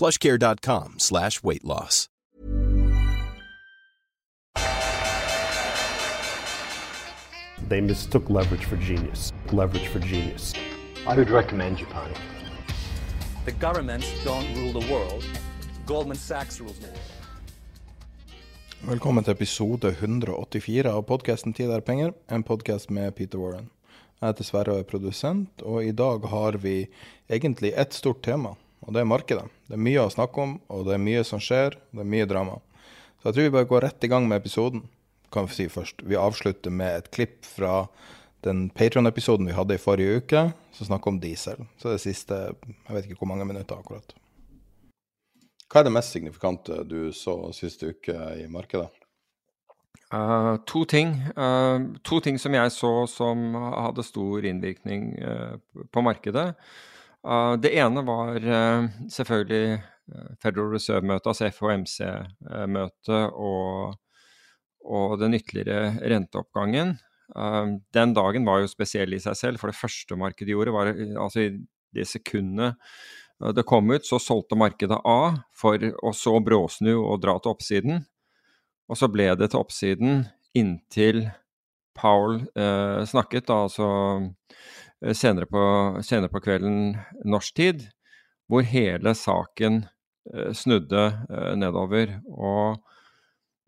plushcare.com slash weight loss. They mistook leverage for genius. Leverage for genius. I would recommend Japan. The governments don't rule the world. Goldman Sachs rules the world. Velkommen til episode 184 av podkasten 'Tid er penger', en podkast med Peter Warren. Jeg heter Sverre og er produsent, og i dag har vi egentlig ett stort tema, og det er markedet. Det er mye å snakke om, og det er mye som skjer, og det er mye drama. Så jeg tror vi bare går rett i gang med episoden, kan vi si først. Vi avslutter med et klipp fra den Patron-episoden vi hadde i forrige uke, som snakker om diesel. Så det siste, jeg vet ikke hvor mange minutter akkurat. Hva er det mest signifikante du så siste uke i markedet? Uh, to ting. Uh, to ting som jeg så som hadde stor innvirkning uh, på markedet. Eh, det ene var eh, selvfølgelig eh, Federal Reserve-møtet, altså FOMC-møtet, og, og den ytterligere renteoppgangen. Eh, den dagen var jo spesiell i seg selv, for det første markedet gjorde, var eh, altså i det sekundet eh, det kom ut, så solgte markedet av, for å så bråsnu og dra til oppsiden. Og så ble det til oppsiden inntil Powell eh, snakket, da, altså eh, senere på, senere på kvelden norsk tid, hvor hele saken eh, snudde eh, nedover. Og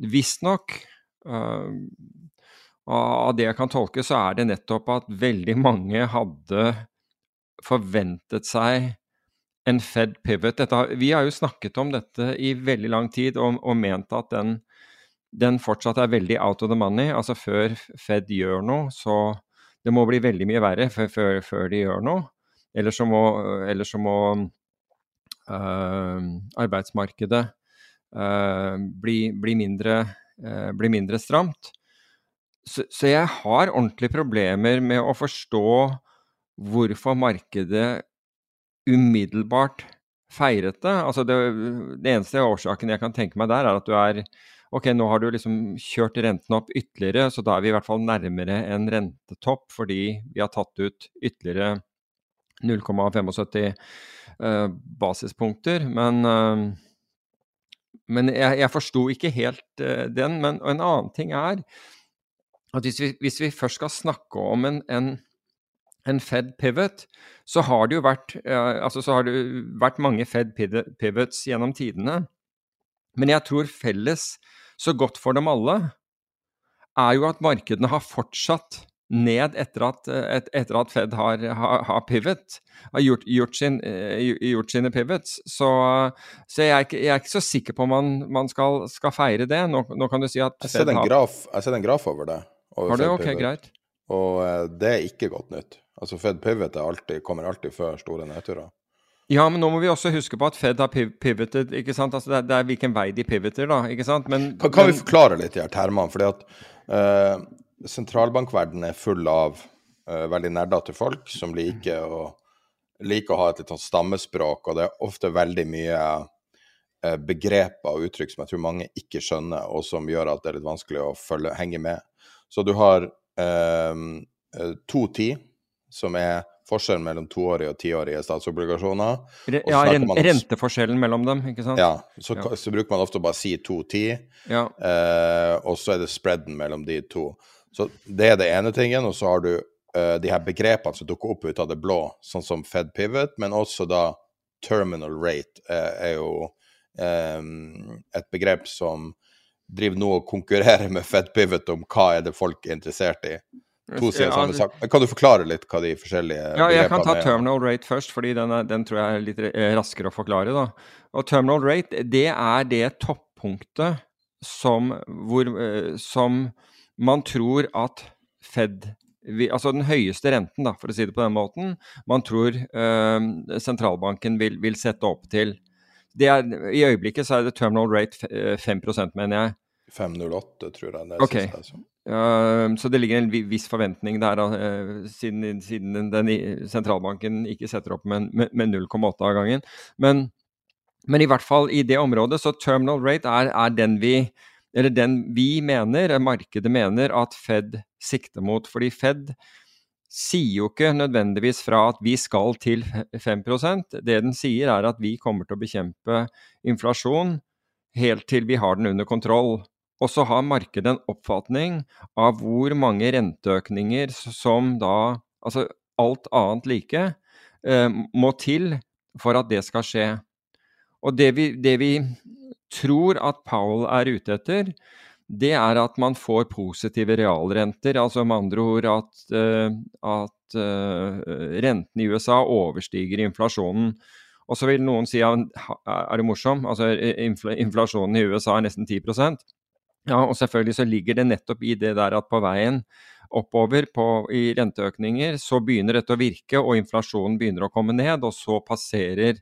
visstnok, eh, av det jeg kan tolke, så er det nettopp at veldig mange hadde forventet seg en Fed pivot. Dette, vi har jo snakket om dette i veldig lang tid og, og ment at den, den fortsatt er veldig out of the money. Altså før Fed gjør noe, så det må bli veldig mye verre før, før, de gjør noe. Eller så må, eller så må øh, arbeidsmarkedet øh, bli, bli, mindre, øh, bli mindre stramt. Så, så jeg har ordentlige problemer med å forstå hvorfor markedet umiddelbart feiret det. Altså det, det eneste årsaken jeg kan tenke meg der, er at du er Ok, nå har du liksom kjørt renten opp ytterligere, så da er vi i hvert fall nærmere en rentetopp fordi vi har tatt ut ytterligere 0,75 eh, basispunkter. Men, eh, men jeg, jeg forsto ikke helt eh, den. Men en annen ting er at hvis vi, hvis vi først skal snakke om en, en en Fed pivot, så har det jo vært, altså så har det vært mange Fed pivots gjennom tidene. Men jeg tror felles, så godt for dem alle, er jo at markedene har fortsatt ned etter at, et, etter at Fed har, har, har pivot, har gjort, gjort, sin, eh, gjort sine pivots. Så, så jeg, er ikke, jeg er ikke så sikker på om man, man skal, skal feire det. Nå, nå kan du si at Jeg ser en graf, jeg ser en graf over det. over Har du? Ok, greit. Og eh, det er ikke godt nytt. Altså Fed pivot alltid, kommer alltid før store nedturer. Ja, men nå må vi også huske på at Fed har pivotet, ikke sant. Altså det, er, det er hvilken vei de pivoter, da, ikke sant. Men, Kan, kan vi forklare litt de her termene? Fordi at eh, sentralbankverdenen er full av eh, veldig nerdete folk som liker å, liker å ha et litt sånn stammespråk, og det er ofte veldig mye eh, begreper og uttrykk som jeg tror mange ikke skjønner, og som gjør at det er litt vanskelig å følge, henge med. Så du har eh, eh, to ti, som er forskjellen mellom toårige og tiårige statsobligasjoner. Ja, renteforskjellen mellom dem, ikke sant. Ja, så, Ja. så bruker man ofte å bare si to-ti. Ja. Eh, og så er det spreaden mellom de to. Så det er det ene tingen, og så har du eh, de her begrepene som dukker opp ut av det blå, sånn som Fed pivot, men også da terminal rate eh, er jo um, et begrep som driver nå og konkurrerer med Fed Pivot om hva er det folk er interessert i. To sider ja, samme sak. Kan du forklare litt hva de forskjellige Ja, jeg kan ta terminal rate først, fordi den, er, den, tror jeg er litt raskere å forklare. da. Og terminal rate, det er det toppunktet som, hvor, som man tror at Fed vi, altså den høyeste renten, da, for å si det på den måten, man tror øh, sentralbanken vil, vil, sette opp til. Er, I øyeblikket så er det terminal rate 5 mener jeg. 508, tror jeg. det er okay. Så det ligger en viss forventning der, uh, siden, siden, den sentralbanken ikke setter opp med, med, med 0,8 av gangen. Men, men, i hvert fall i det området, så terminal rate er, er den vi den vi mener, markedet mener, at Fed sikter mot. Fordi Fed sier jo ikke nødvendigvis fra at vi skal til 5 Det den sier, er at vi kommer til å bekjempe inflasjon helt til vi har den under kontroll. Og så har markedet en oppfatning av hvor mange renteøkninger som da, altså alt annet like, eh, må til for at det skal skje. Og det vi, det vi tror at Powell er ute etter, det er at man får positive realrenter. Altså med andre ord at, uh, at uh, renten i USA overstiger inflasjonen. Og så vil noen si at er det morsom? Altså inflasjonen i USA er nesten 10 Ja, og selvfølgelig så ligger det nettopp i det der at på veien oppover på, i renteøkninger, så begynner dette å virke, og inflasjonen begynner å komme ned, og så passerer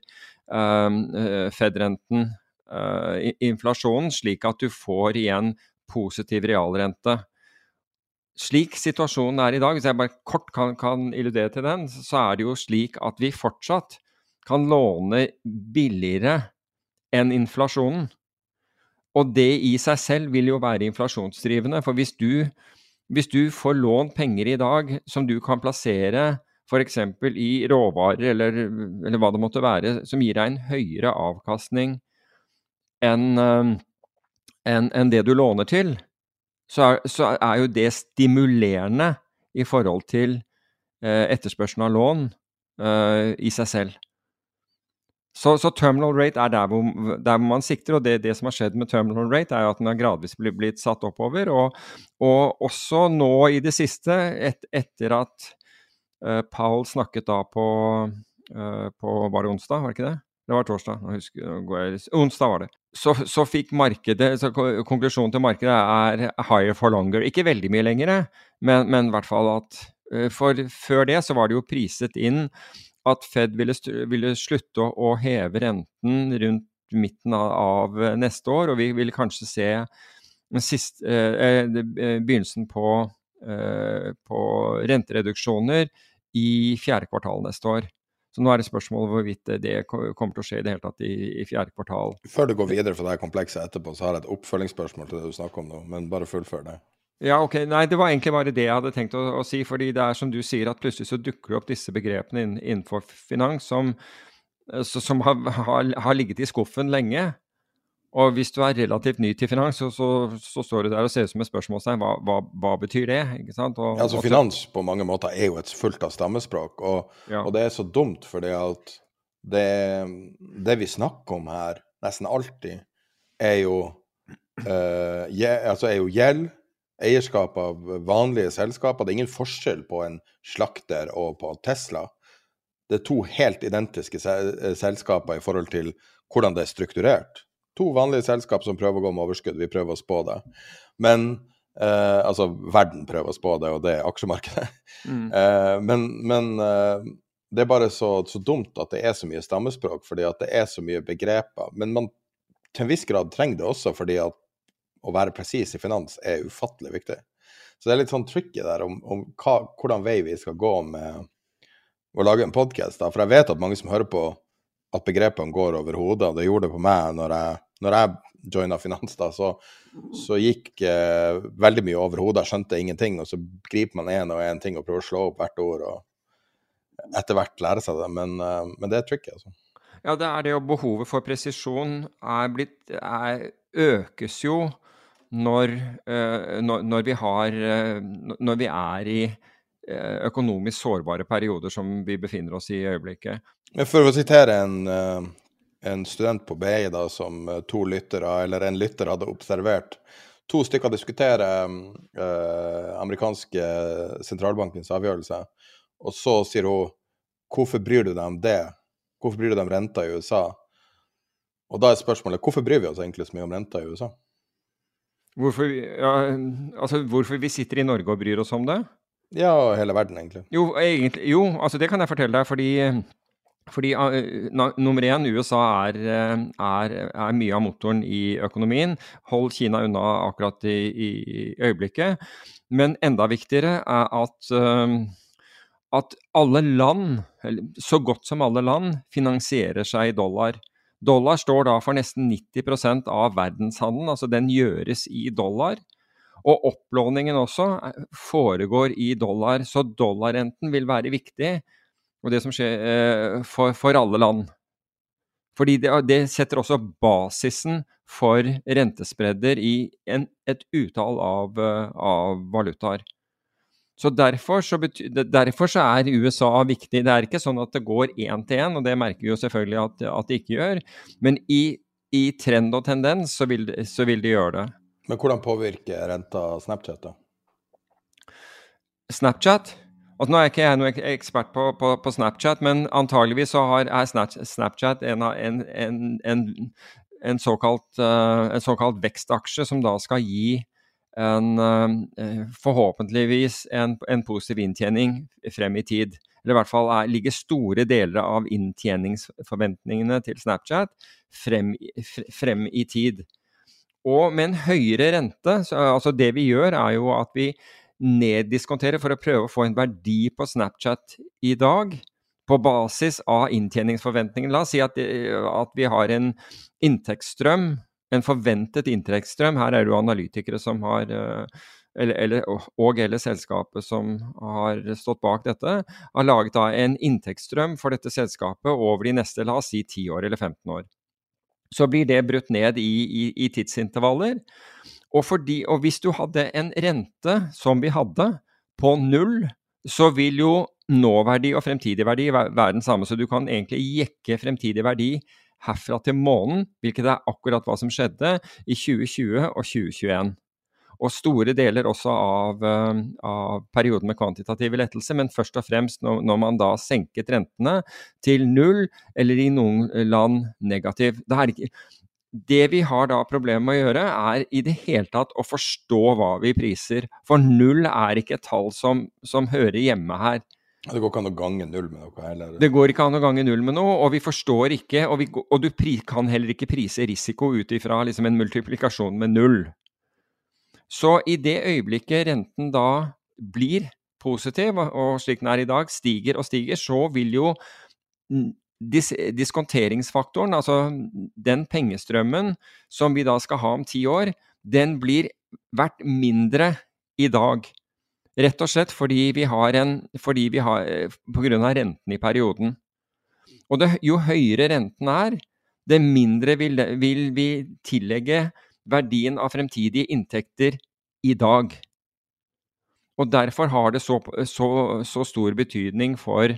uh, Fed-renten uh, inflasjonen, slik at du får igjen positiv realrente. Slik situasjonen er i dag, hvis jeg bare kort kan, kan illudere til den, så er det jo slik at vi fortsatt kan låne billigere enn inflasjonen. Og det i seg selv vil jo være inflasjonsdrivende. For hvis du, hvis du får lånt penger i dag som du kan plassere f.eks. i råvarer eller, eller, hva det måtte være, som gir deg en høyere avkastning enn en, en det du låner til, så er, så er, jo det stimulerende i forhold til eh, etterspørselen av lån eh, i seg selv. Så, så, terminal rate er der hvor, der hvor man sikter, og det, det, som har skjedd med terminal rate, er at den har gradvis blitt, blitt satt oppover. Og, og, også nå i det siste, et, etter at uh, Powell snakket da på, uh, på Var det onsdag, var det ikke det? Det var torsdag. Jeg, onsdag var det. Så, så, fikk markedet, så Konklusjonen til markedet er higher for longer. Ikke veldig mye lenger, men, men i hvert fall at uh, For før det så var det jo priset inn at Fed ville, ville slutte å, å, heve renten rundt midten av, av, neste år, og vi ville kanskje se sist, eh, eh begynnelsen på, eh, på rentereduksjoner i fjerde kvartal neste år. Så nå er det spørsmålet hvorvidt det kommer til å skje i det hele tatt i, i fjerde kvartal. Før du går videre fra det komplekset etterpå, så har jeg et oppfølgingsspørsmål til det du snakker om nå, men bare fullfør det. Ja, ok. Nei, det var egentlig bare det jeg hadde tenkt å, å, si. fordi det er som du sier, at plutselig så dukker det opp disse begrepene innenfor finans som, eh, som har, har, har, ligget i skuffen lenge. Og hvis du er relativt ny til finans, så, så, så står du der og ser ut som et spørsmålstegn. Hva, hva, hva, betyr det? Ikke sant? Og, altså Finans på mange måter er jo et fullt av stammespråk, og, ja. og det er så dumt fordi at det, det, vi snakker om her, nesten alltid, er jo, uh, je, altså er jo gjeld, eierskap av vanlige selskaper. Det er ingen forskjell på en slakter og på Tesla. Det er to helt identiske selskaper i forhold til hvordan det er strukturert to vanlige selskap som prøver å gå med overskudd. Vi prøver å spå det. Men eh, Altså, verden prøver å spå det, og det er aksjemarkedet. Mm. Eh, men, men eh, det er bare så, så, dumt at det er så mye stammespråk, fordi at det er så mye begreper. Men man til en viss grad trenger det også fordi at å være presis i finans er ufattelig viktig. Så det er litt sånn tricky der om, om hva, hvordan vei vi skal gå med å lage en podkast. For jeg vet at mange som hører på, at begrepene går over hodet. Det gjorde det på meg når jeg, når jeg joina finans. da, Så, så gikk eh, veldig mye over hodet. Jeg skjønte ingenting. Og så griper man én og én ting og prøver å slå opp hvert ord. og Etter hvert lære seg det. Men, eh, men det er tricky, altså. Ja, det er det. Og behovet for presisjon er blitt, er, økes jo når, uh, når, når, vi har, uh, når vi er i uh, økonomisk sårbare perioder som vi befinner oss i i øyeblikket. For å sitere en, en student på BI da, som eh, to lyttere, eller en lytter, hadde observert. To stykker diskuterer eh, amerikanske sentralbankens avgjørelse, og så sier hun hvorfor bryr du deg om det? Hvorfor bryr du deg om renta i USA? Og da er spørsmålet hvorfor bryr vi oss egentlig så mye om renta i USA? Hvorfor, ja, altså, hvorfor vi sitter i Norge og bryr oss om det? Ja, hele verden, egentlig. Jo, egentlig, jo altså det kan jeg fortelle deg, fordi fordi uh, nummer én, USA er, er, er, mye av motoren i økonomien. Hold Kina unna akkurat i, i øyeblikket. Men enda viktigere er at, uh, at alle land, så godt som alle land, finansierer seg i dollar. Dollar står da for nesten 90% av verdenshandelen, altså den gjøres i dollar. Og opplåningen også foregår i dollar, så dollarrenten vil være viktig og det som skjer eh, for, for, alle land. Fordi det, det, setter også basisen for rentespredder i en, et utall av, av, valutaer. Så derfor så, derfor så, er USA viktig. Det er ikke sånn at det går én til én, og det merker vi jo selvfølgelig at, at det ikke gjør. Men i, i trend og tendens så vil, så vil de gjøre det. Men hvordan påvirker renta Snapchat, da? Snapchat? Altså, nå er ikke jeg noen ekspert på, på, på Snapchat, men antageligvis så har, er Snapchat en, en, en, en såkalt, uh, såkalt, vekstaksje som da skal gi en, uh, forhåpentligvis en, positiv inntjening frem i tid. Eller i hvert fall er, ligger store deler av inntjeningsforventningene til Snapchat frem, frem i tid. Og med en høyere rente, så, altså det vi gjør er jo at vi neddiskonterer for å prøve å få en verdi på Snapchat i dag på basis av inntjeningsforventningene. La oss si at, eh, at, vi har en inntektsstrøm, en forventet inntektsstrøm. Her er det jo analytikere som har eh, eller, eller, og eller selskapet som har stått bak dette, har laget en inntektsstrøm for dette selskapet over de neste la oss si 10 år eller 15 år. Så blir det brutt ned i, i, i tidsintervaller. Og, fordi, og hvis du hadde en rente som vi hadde, på null, så vil jo nåverdi og fremtidig verdi være den samme. Så du kan egentlig jekke fremtidig verdi herfra til månen, hvilket er akkurat hva som skjedde i 2020 og 2021. Og store deler også av, eh, av perioden med kvantitative lettelser, men først og fremst når, når, man da senket rentene til null, eller i noen land negativ. Det ikke, det vi har da problemer med å gjøre, er i det hele tatt å forstå hva vi priser. For null er ikke et tall som, som hører hjemme her. Det går ikke an å gange null med noe heller? Det går ikke an å gange null med noe, og vi forstår ikke Og, vi, og du pri, kan heller ikke prise risiko ut ifra liksom en multiplikasjon med null. Så i det øyeblikket renten da blir positiv, og slik den er i dag, stiger og stiger, så vil jo dis diskonteringsfaktoren, altså den pengestrømmen som vi da skal ha om ti år, den blir verdt mindre i dag. Rett og slett fordi vi har en fordi vi har, På grunn av renten i perioden. Og det, jo høyere renten er, det mindre vil, vil vi tillegge verdien av fremtidige inntekter i dag. Og derfor har det så, så, så stor betydning for,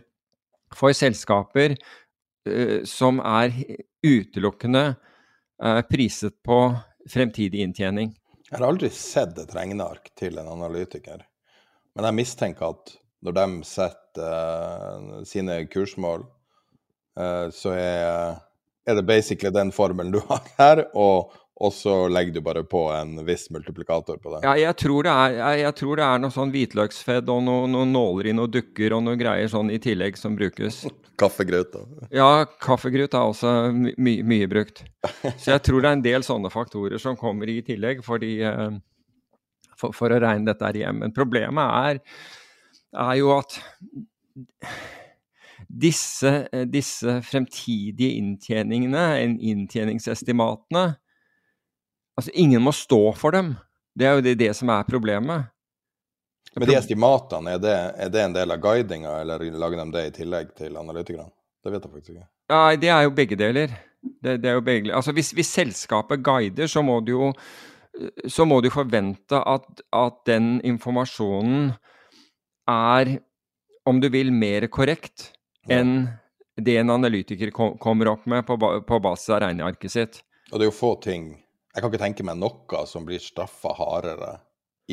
for selskaper uh, som er utelukkende uh, priset på fremtidig inntjening. Jeg har aldri sett et regneark til en analytiker, men jeg mistenker at når de setter uh, sine kursmål, uh, så er, er, det basically den formelen du har her, og, og så legger du bare på en viss multiplikator på det. Ja, jeg tror det er, jeg, jeg tror det er noe sånn hvitløksfedd og noen noe nåler i noen dukker og noen greier sånn i tillegg som brukes. Kaffegrøt, da. Ja, kaffegrøt er også my mye brukt. Så jeg tror det er en del sånne faktorer som kommer i tillegg fordi, uh, for, for, å regne dette her hjem. Men problemet er, er jo at disse, disse fremtidige inntjeningene, inntjeningsestimatene, Altså, ingen må stå for dem. Det er jo det, det som er problemet. Men de estimatene, er det, er det en del av guidinga, eller lager de det i tillegg til analytikerne? Det vet jeg faktisk ikke. Nei, det er jo begge deler. Det, det er jo begge, altså hvis, hvis, selskapet guider, så må du jo så må du forvente at, at den informasjonen er, om du vil, mer korrekt enn det en analytiker kom, kommer opp med på, på basis av regnearket sitt. Og det er jo få ting Jeg kan ikke tenke meg noe som blir straffa hardere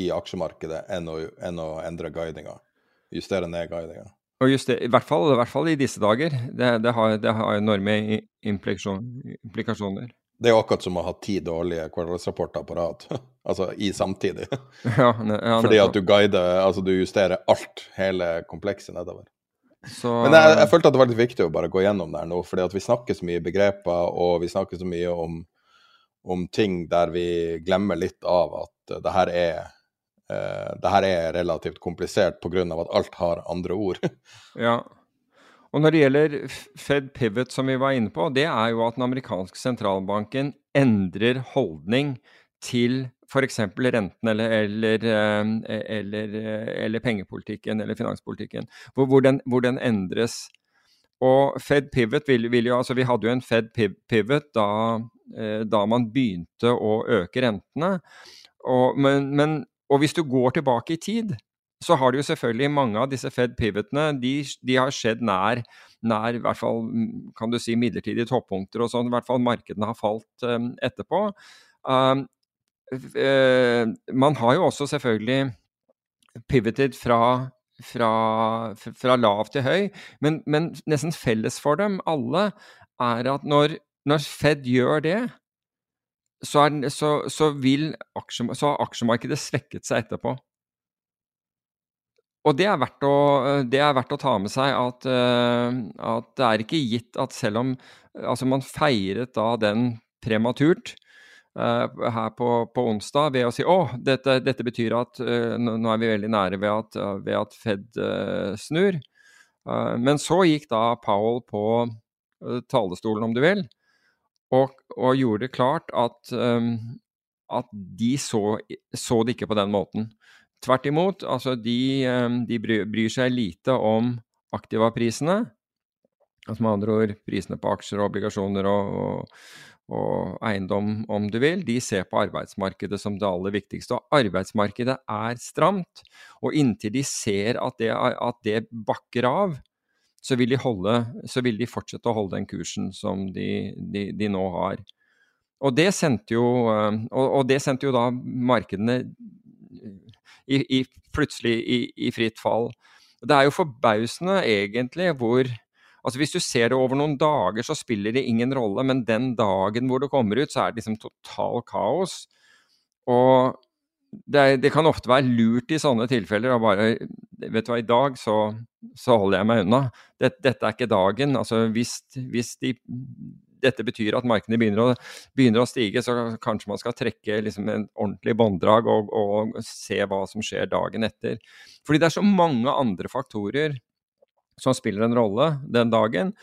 i aksjemarkedet enn å, enn å endre guidinga. Justere ned guidinga. Og just i, hvert fall, I hvert fall i disse dager. Det, det, har, det har, enorme implikasjoner. Det er jo akkurat som å ha ti dårlige kvartalsrapporter på rad. altså i samtidig. Ja, ne, ja, Fordi at du guider, altså du justerer alt, hele komplekset nedover. Så... Men jeg, jeg, følte at det var litt viktig å bare gå gjennom det her nå, fordi at vi snakker så mye begreper, og vi snakker så mye om, om ting der vi glemmer litt av at det her er uh, det her er relativt komplisert pga. at alt har andre ord. ja. Og når det gjelder Fed Pivot, som vi var inne på, det er jo at den amerikanske sentralbanken endrer holdning til f.eks. renten eller, eller, eh, eller, eh, eller, pengepolitikken eller finanspolitikken, hvor, hvor, den, hvor, den, endres. Og Fed Pivot vil, vil, jo Altså, vi hadde jo en Fed Pivot da, eh, da man begynte å øke rentene. Og, men, men, og hvis du går tilbake i tid, så har det jo selvfølgelig mange av disse Fed Pivotene de, de har skjedd nær, nær i hvert fall, kan du si, midlertidige toppunkter og sånn. I hvert fall markedene har falt um, etterpå. Um, uh, man har jo også selvfølgelig pivoted fra, fra, fra lav til høy, men, men, nesten felles for dem alle er at når, når Fed gjør det, så, er, så, så, vil aksje, så har aksjemarkedet svekket seg etterpå. Og det er, å, det er, verdt å, ta med seg at, uh, at, det er ikke gitt at selv om altså man feiret da den prematurt uh, her på, på, onsdag ved å si å, dette, dette betyr at uh, nå er vi veldig nære ved at, ved at Fed snur. men så gikk da Powell på talerstolen, om du vil, og, og gjorde det klart at, at de så, så det ikke på den måten. Tvert imot, altså de, ehm, de bryr seg lite om aktivaprisene. Altså med andre ord prisene på aksjer og obligasjoner og, og, og, eiendom, om du vil. De ser på arbeidsmarkedet som det aller viktigste. Og arbeidsmarkedet er stramt. Og inntil de ser at det, at det bakker av, så vil, holde, så vil, de fortsette å holde den kursen som de, de, de nå har. Og det jo, ehm, og det sendte jo da markedene i, i, plutselig i, fritt fall. Det er jo forbausende egentlig hvor Altså Hvis du ser det over noen dager, så spiller det ingen rolle, men den dagen hvor det kommer ut, så er det liksom total kaos. Og det, det kan ofte være lurt i sånne tilfeller å bare Vet du hva, i dag så, så holder jeg meg unna. Dette, dette er ikke dagen. Altså hvis, hvis de dette betyr at markedene begynner begynner å, stige, så kanskje man skal trekke liksom en ordentlig bånddrag og, og, se hva som skjer dagen etter. Fordi det er så mange andre faktorer som spiller en rolle den dagen.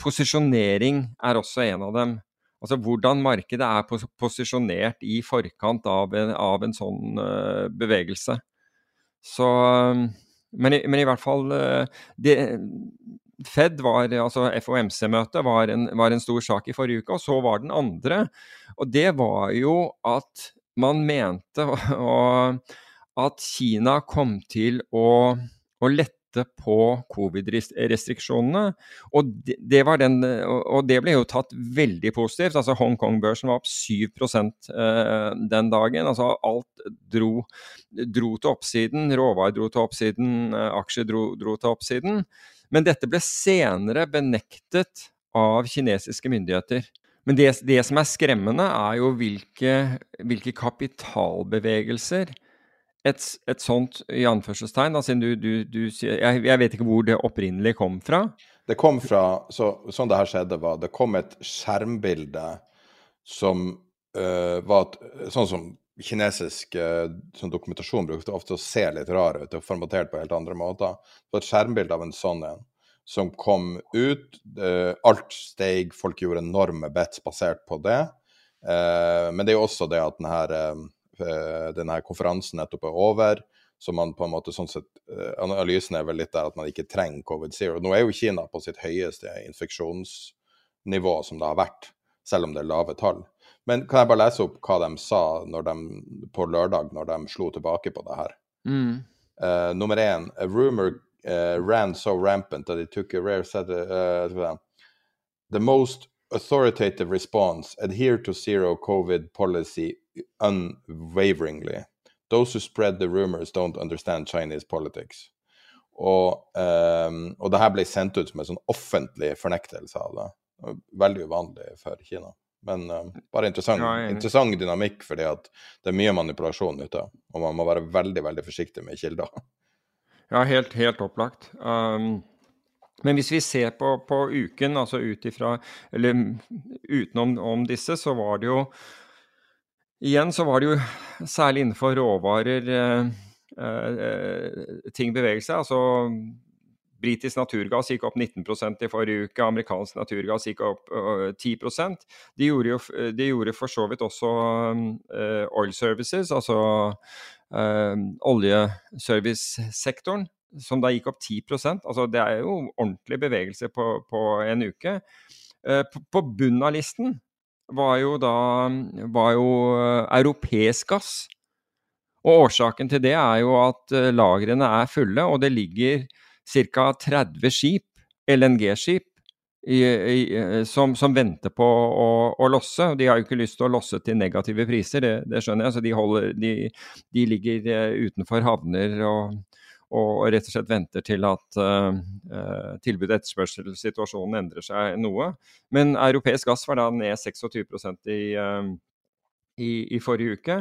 Posisjonering er også en av dem. Altså hvordan markedet er posisjonert i forkant av en, av en sånn uh, bevegelse. Så men i, men i, hvert fall uh, det, Fed var, altså FOMC-møtet var, var, en stor sak i forrige uke, og så var den andre. Og det var jo at man mente at Kina kom til å, å lette på covid-restriksjonene. Og det, det, den, og det ble jo tatt veldig positivt. altså Hongkong-børsen var opp 7 eh, den dagen. altså Alt dro, dro til oppsiden. Råvarer dro til oppsiden, eh, aksjer dro, dro til oppsiden. Men dette ble senere benektet av kinesiske myndigheter. Men det, det som er skremmende, er jo hvilke, hvilke kapitalbevegelser et, et, sånt i anførselstegn, altså du, du, du, jeg, jeg, vet ikke hvor det opprinnelig kom fra. Det kom fra, så, Sånn det her skjedde, var det kom et skjermbilde som uh, var sånn som kinesisk uh, sånn dokumentasjon brukte ofte å se litt rar ut, og formatert på helt andre måter. Det var et skjermbilde av en sånn en som kom ut. Uh, alt steg, folk gjorde enorme bets basert på det. Uh, men det er jo også det at denne, denne konferansen nettopp er over. Så man på en måte sånn sett, Analysen er vel litt der at man ikke trenger covid zero. Nå er jo Kina på sitt høyeste infeksjonsnivå som det har vært, selv om det er lave tall. Men kan jeg bare lese opp hva de sa de, på lørdag, når de slo tilbake på det her? Mm. Uh, nummer én, a rumor uh, ran so rampant that it took a rare set uh, the most authoritative response adhere to zero covid policy unwaveringly those who spread the rumors don't understand chinese politics og, um, og det her ble sendt ut som en sånn offentlig fornektelse av det. Veldig uvanlig for Kina. Men uh, bare interessant, Ja, er interessant dynamikk, fordi at det er mye manipulasjon ute. Og man må være veldig veldig forsiktig med kilder. Ja, helt, helt opplagt. Um, men hvis vi ser på, på uken, altså ut ifra Eller utenom om disse, så var det jo Igjen så var det jo særlig innenfor råvarer eh, eh, ting beveger seg. Altså britisk naturgass gikk opp 19% i forrige uke, amerikansk naturgass gikk opp uh, 10% De gjorde jo de gjorde for så vidt også uh, oil services, altså øh, oljeservicesektoren, som da gikk opp 10% Altså det er jo ordentlig bevegelse på, på en uke. Uh, på, på bunnen av listen var jo da var jo øh, europeisk gass. Og årsaken til det er jo at lagrene er fulle, og det ligger ca. 30 skip, LNG-skip, eh, som, som venter på å, å losse. De har jo ikke lyst til å losse til negative priser, det, det skjønner jeg. Så de, holder, de, de ligger eh, utenfor havner og, og rett og slett venter til at uh, tilbud- og etterspørselssituasjonen endrer seg noe. Men europeisk gass var da ned 26% i, uh, i, i forrige uke.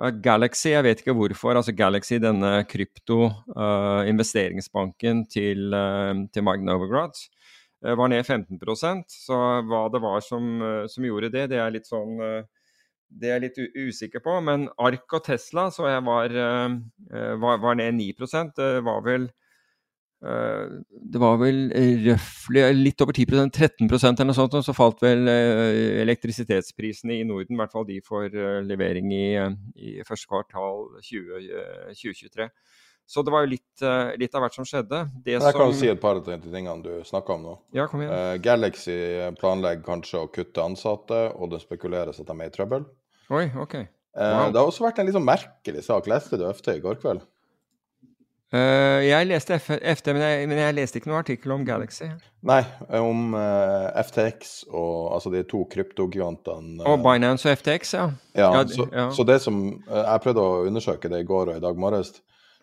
Uh, Galaxy, jeg vet ikke hvorfor. altså Galaxy, denne krypto-investeringsbanken til, uh, til Mike Novogratz, uh, var ned 15% Så hva det var som, som gjorde det, det er litt sånn det er jeg litt usikker på. Men Ark og Tesla så jeg var, var, var ned 9 Det var vel det var vel røftlig litt over 10% 13% eller noe sånt, og så falt vel uh, elektrisitetsprisene i Norden, i hvert fall de for levering i, i første kvartal 20, uh, 2023. Så det var jo litt, litt av hvert som skjedde. Det jeg jeg kan jo si et par av de tingene du snakka om nå. Ja, kom igjen. Uh, Galaxy planlegger kanskje å kutte ansatte, og det spekuleres at de er i trøbbel. Oi, ok. Wow. Uh, Det har også vært en litt sånn merkelig sak. Leste du FT i går kveld? Eh, jeg leste F FT, men jeg, men jeg leste ikke noen artikkel om Galaxy. Nei, om uh, FTX og altså de to kryptogigantene. Og Binance og FTX, ja. Ja, Ja, så, ja. så det som eh, Jeg prøvde å undersøke det i går og i dag morges.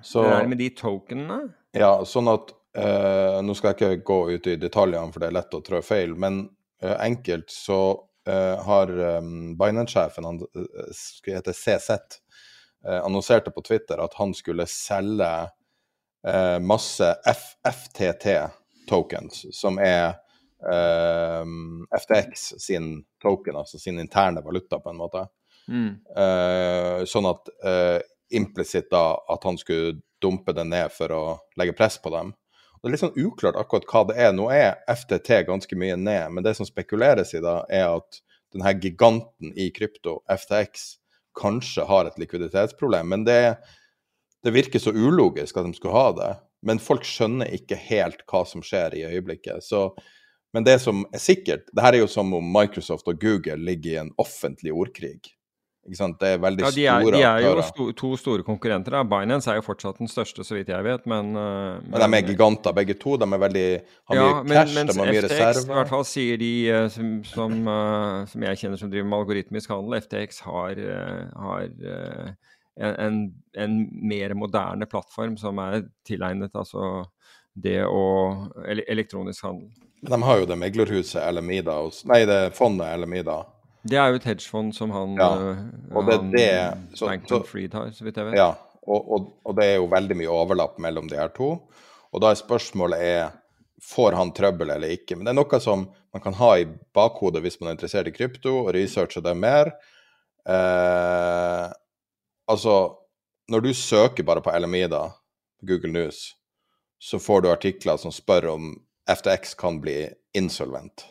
Så Det er med de tokenene. ja, sånn at eh, Nå skal jeg ikke gå ut i detaljene, for det er lett å trå feil, men eh, enkelt så eh, har um, Binance-sjefen, han uh, skulle hete CZ, eh, annonserte på Twitter at han skulle selge eh, masse F FTT-tokens, som er eh, FTX sin token, altså sin interne valuta, på en måte. Mm. Eh, sånn at eh, implisitt da at han skulle dumpe det ned for å legge press på dem. Det er litt sånn uklart akkurat hva det er. Nå er FTT ganske mye ned, men det som spekuleres i da, er at denne giganten i krypto, FTX, kanskje har et likviditetsproblem. Men det, det virker så ulogisk at de skulle ha det. Men folk skjønner ikke helt hva som skjer i øyeblikket. Så, men det som er sikkert, det her er jo som om Microsoft og Google ligger i en offentlig ordkrig. Ikke sant? Det er veldig Ja, de er, store de er jo sto, to store konkurrenter. da. Binance er jo fortsatt den største, så vidt jeg vet, men eh, Men de er giganter begge to. De er veldig, har ja, mye men, cash, mens de har mye FTX, i hvert fall sier de eh, som, som, eh, som jeg kjenner som driver med algoritmisk handel, FTX har, har en, en, en mer moderne plattform som er tilegnet altså det å Elektronisk handel. Men de har jo det meglerhuset Alameda, nei, det fondet Alameda. Det er jo et hedgefond som han, Ja, eh, og det er han det- så- så- Fried har, så vidt jeg vet. Ja, og, og, og det er jo veldig mye overlapp mellom de her to. Og da er spørsmålet er, får han trøbbel eller ikke. Men det er noe som man kan ha i bakhodet hvis man er interessert i krypto og researcher det mer. Eh, altså, når du søker bare på LMI, da, Google News, så får du artikler som spør om FTX kan bli insolvent.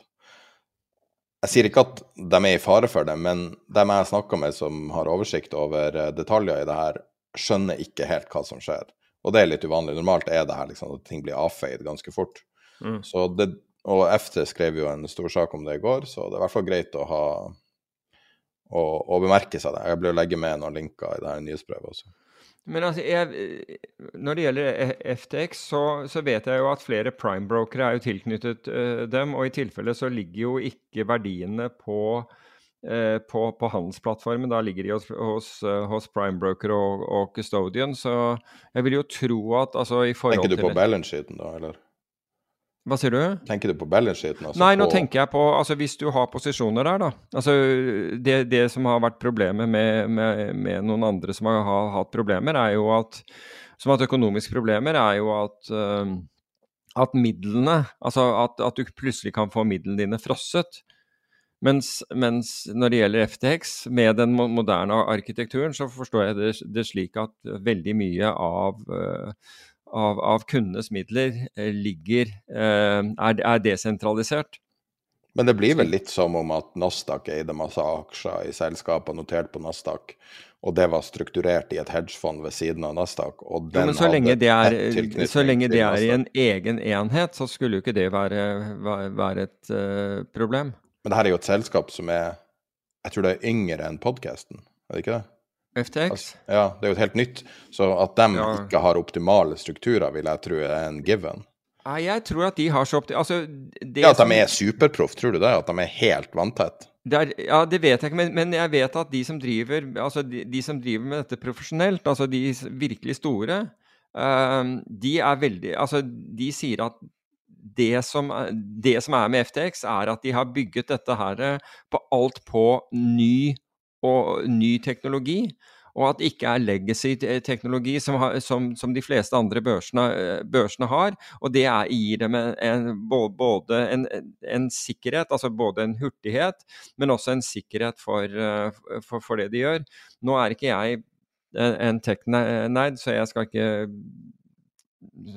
Jeg sier ikke at de er i fare for det, men dem jeg snakker med som har oversikt over eh, detaljer i det her, skjønner ikke helt hva som skjer. Og det er litt uvanlig. Normalt er det her liksom at ting blir avfeid ganske fort. Mm. Så det, og FT skrev jo en stor sak om det i går, så det er i hvert fall greit å ha å, å bemerke seg det. Jeg blir å legge med noen linker i det her nyhetsbrevet også. Men altså, jeg, når det gjelder FTX, så, så, vet jeg jo at flere prime-brokere er jo tilknyttet uh, dem. Og i tilfelle så ligger jo ikke verdiene på, uh, på, på handelsplattformen. Da ligger de hos, hos, uh, hos prime-broker og, og, custodian. Så jeg vil jo tro at altså i forhold til Tenker du på balance-sheeten da, eller? Hva sier du? Tenker du på balance-sheeten? Altså Nei, nå tenker jeg på altså Hvis du har posisjoner der, da. Altså det, det som har vært problemet med, med, med, noen andre som har, har, hatt problemer, er jo at Som har hatt økonomiske problemer, er jo at uh, at midlene Altså at, at, du plutselig kan få midlene dine frosset. Mens, mens, når det gjelder FTX, med den moderne arkitekturen, så forstår jeg det, det slik at veldig mye av uh, av, av kundenes midler eh, ligger, eh, er, er, desentralisert. Men det blir vel litt som om at Nasdaq eide masse aksjer i selskaper notert på Nasdaq, og det var strukturert i et hedgefond ved siden av Nasdaq. og den jo, men så lenge, det er, så lenge det er i en egen enhet, så skulle jo ikke det være, være et uh, problem. Men det her er jo et selskap som er jeg tror det er yngre enn podkasten, er det ikke det? FTX? Altså, ja, det er jo helt nytt. Så at de ja. ikke har optimale strukturer, vil jeg tro er en given. Nei, jeg tror at de har så optimale Altså, ja, At de er superproff, tror du det? At de er helt vanntett? ja, det vet jeg ikke, men, men, jeg vet at de som driver altså de, de som driver med dette profesjonelt, altså de virkelig store, uh, de er veldig Altså, de sier at det som, det som er med FTX, er at de har bygget dette her på alt på ny og ny teknologi. Og at det ikke er legacy-teknologi som, som, som, de fleste andre børsene, børsene, har. Og det er, gir dem en, en, både en, en, sikkerhet, altså både en hurtighet, men også en sikkerhet for, for, for det de gjør. Nå er ikke jeg en tech-nerd, så jeg skal ikke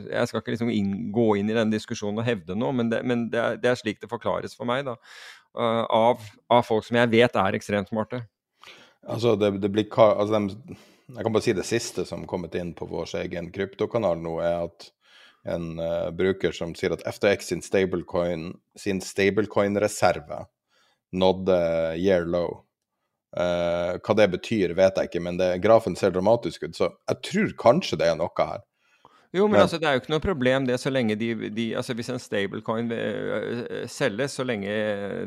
jeg skal ikke liksom inn, gå inn i den diskusjonen og hevde noe, men, det, men det, er, det, er, slik det forklares for meg, da, av, av folk som jeg vet er ekstremt smarte. Altså, det, det blir altså de, Jeg kan bare si det siste som kommet inn på vår egen kryptokanal nå, er at en uh, bruker som sier at FTX sin stablecoin sin stablecoin-reserve nådde year low. Uh, hva det betyr, vet jeg ikke, men det, grafen ser dramatisk ut, så jeg tror kanskje det er noe her. Jo, men, altså, det er jo ikke noe problem det så lenge de, de altså Hvis en stablecoin uh, selges så lenge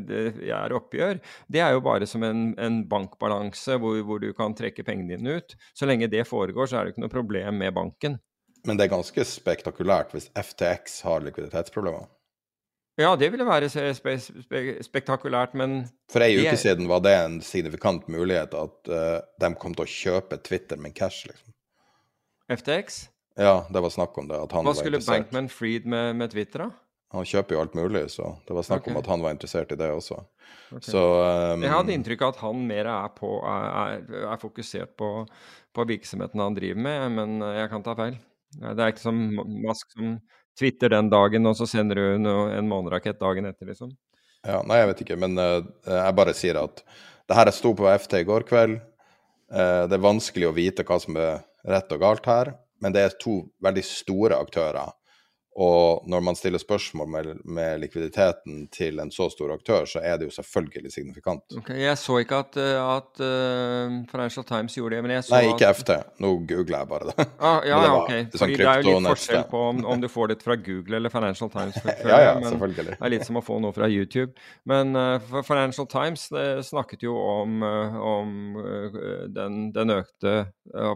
det er oppgjør, det er jo bare som en, en bankbalanse hvor, hvor, du kan trekke pengene dine ut. Så lenge det foregår, så er det ikke noe problem med banken. Men det er ganske spektakulært hvis FTX har likviditetsproblemer? Ja, det ville være spe spe spektakulært, men For ei uke siden var det en signifikant mulighet at uh, de kom til å kjøpe Twitter med cash, liksom. FTX? Ja, det var snakk om det. At han Hva skulle Bankman Freed med, med, Twitter, da? Han kjøper jo alt mulig, så det var snakk okay. om at han var interessert i det også. Okay. Så um, Jeg hadde inntrykk av at han mer er, på, er, er fokusert på, på, virksomheten han driver med, men jeg kan ta feil. Det er ikke som Mask som twitter den dagen, og så sender du en månerakett dagen etter, liksom. Ja, nei, jeg vet ikke, men uh, jeg bare sier at det her sto på FT i går kveld. Uh, det er vanskelig å vite hva som er rett og galt her men det er to veldig store aktører. Og når man stiller spørsmål med, med, likviditeten til en så stor aktør, så er det jo selvfølgelig signifikant. Okay, jeg så ikke at, eh, at uh, Financial Times gjorde det, men jeg så Nei, ikke at... FT. Nå googler jeg bare det. Ah, ja, det ok. Sånn Fordi det er jo litt forskjell på om, om, du får det fra Google eller Financial Times. For, ja, ja, selvfølgelig. Det er litt som å få noe fra YouTube. Men uh, Financial Times snakket jo om, om den, den, økte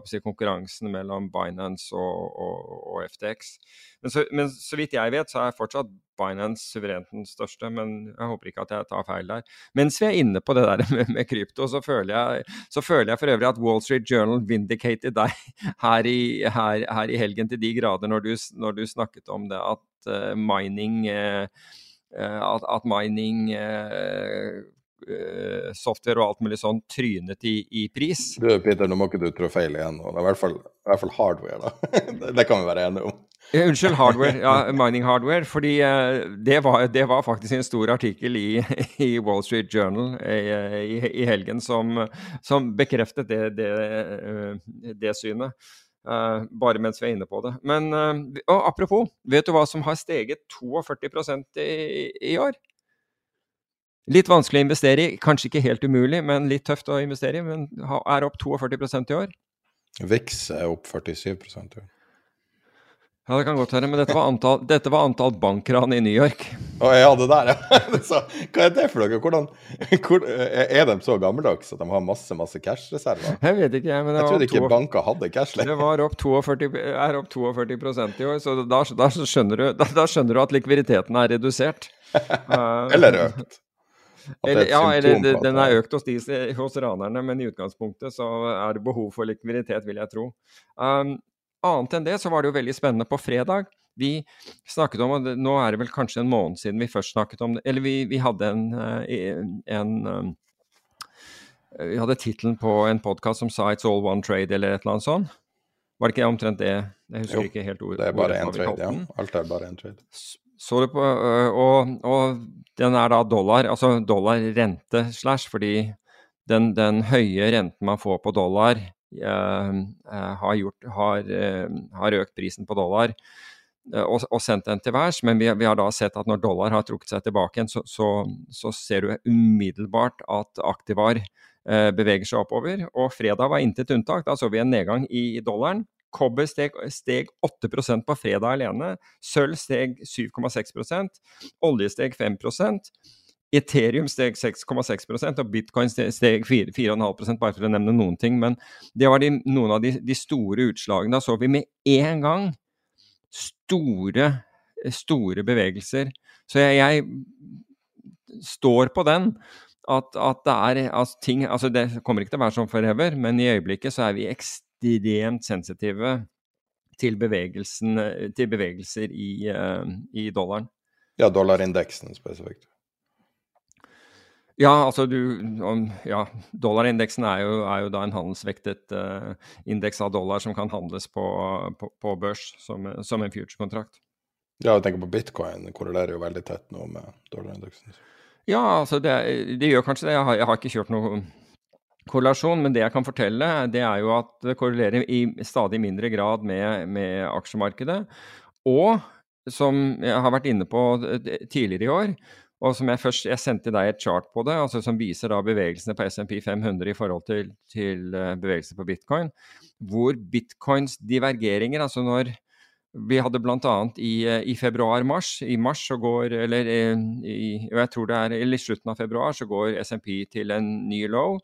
si, konkurransen mellom Binance og, og, og FTX. Men så, men så, vidt jeg vet, så er fortsatt Binance suverent den største, men jeg håper ikke at jeg tar feil der. Mens vi er inne på det der med, med krypto, så føler, jeg, så føler, jeg, for øvrig at Wall Street Journal vindicated deg her i, her, her i helgen til de grader når du, når du snakket om det at uh, mining uh, at, at, mining uh, software og alt mulig sånn trynet i, i, pris. Du Peter, nå må ikke du trå feil igjen. I hvert fall, i hvert fall hardware, da. det, det, kan vi være enige om. Unnskyld, hardware. Ja, mining hardware. Fordi uh, det, var, det, var, faktisk en stor artikkel i, i Wall Street Journal i, i helgen som, som, bekreftet det, det synet. Uh, bare mens vi er inne på det. Men uh, apropos, vet du hva som har steget 42 i, i år? Litt vanskelig å investere i, kanskje ikke helt umulig, men litt tøft å investere i. Men er opp 42% i år. Vex er opp 47 i jeg. Ja, det kan godt være, men dette var antall, dette var antall bankran i New York. Å ja, det der, ja. Så, hva er det for noe? Hvordan, hvor, er de så gammeldags at de har masse masse cash-reserver? Jeg vet ikke, jeg. men det Jeg trodde ikke to... banker hadde cash Det var opp 42, er opp 42% i år, så da, da, skjønner du, da, da skjønner du at likviditeten er redusert. Uh, Eller økt. Er Eller, ja, eller det- den er økt hos, de, hos ranerne, men i utgangspunktet så er det behov for likviditet, vil jeg tro. Um, annet enn det så var det jo veldig spennende på fredag. Vi snakket om, og nå er det vel kanskje en måned siden vi først snakket om det, eller vi, vi hadde en, eh, en um, Vi hadde tittelen på en podkast som sa 'It's all one trade', eller et eller annet sånt. Var det ikke omtrent det? Jeg husker Jo, ikke helt ordet. Det er bare én trade, ja. Alt er bare én trade. Så du på, øh, og, og den er da dollar, altså dollar-rente slash, fordi den, den høye renten man får på dollar eh, eh, har, gjort, har, eh, har økt prisen på dollar eh, og, og sendt den til værs. Men vi, vi har da sett at når dollar har trukket seg tilbake igjen, så, så, så ser du umiddelbart at aktivar eh, beveger seg oppover. Og fredag var intet unntak. Da så vi en nedgang i dollaren. Kobber steg, steg 8 på fredag alene. Sølv steg 7,6% Olje steg 5 Ethereum steg 6,6 og bitcoin steg steg 4 4,5 bare for å nevne noen ting. Men det var de, noen av de, de store utslagene. Da så vi med en gang store, store bevegelser. Så jeg, jeg står på den. At, at det er altså, ting altså Det kommer ikke til å være sånn forever, men i øyeblikket så er vi ekstremt sensitive til, til bevegelser i, eh, i dollaren. Ja, dollarindeksen spesifikt. Ja, altså du Ja, dollarindeksen er jo, er jo da en handelsvektet uh, indeks av dollar som kan handles på, på, på børs som, som en future-kontrakt. Ja, jeg tenker på bitcoin, korrelerer jo veldig tett nå med dollarindeksen. Ja, altså det, det gjør kanskje det. Jeg har, jeg har ikke kjørt noe korrelasjon, men det jeg kan fortelle, det er jo at det korrelerer i stadig mindre grad med, med aksjemarkedet. Og som jeg har vært inne på tidligere i år, og som jeg først jeg sendte deg et chart på det, altså som viser da bevegelsene på SMP 500 i forhold til, til eh, bevegelser på bitcoin, hvor bitcoins divergeringer, altså når vi hadde bl.a. I, eh, i februar-mars. I mars så går, eller eh, i, jeg tror det er, i slutten av februar så går SMP til en ny low.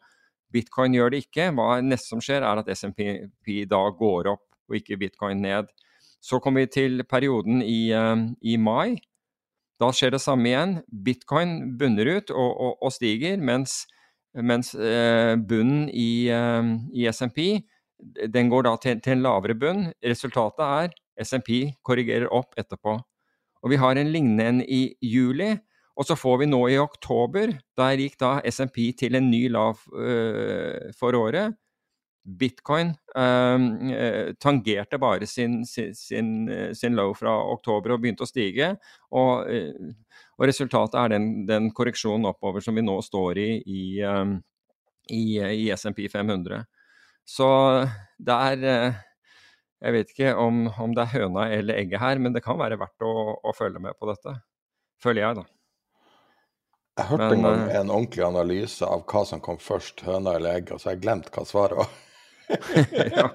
Bitcoin gjør det ikke. Hva neste som skjer, er at SMP da går opp, og ikke bitcoin ned. Så kommer vi til perioden i, i mai. Da skjer det samme igjen. Bitcoin bunner ut og, og, og stiger, mens, mens eh, bunnen i, eh, i SMP den går da til, til en lavere bunn. Resultatet er SMP korrigerer opp etterpå. Og vi har en lignende en i juli. Og så får vi nå i oktober, der gikk da SMP til en ny lav øh, for året. Bitcoin eh, tangerte bare sin, sin, sin, sin, low fra oktober og begynte å stige. Og, øh, og resultatet er den, den, korreksjonen oppover som vi nå står i i, øh, i, i SMP 500. Så det er Jeg vet ikke om, om, det er høna eller egget her, men det kan være verdt å, å følge med på dette. Føler jeg, da. Jeg hørte en gang en ordentlig analyse av hva som kom først, høna eller egget, og så har jeg glemt hva svaret var. ja.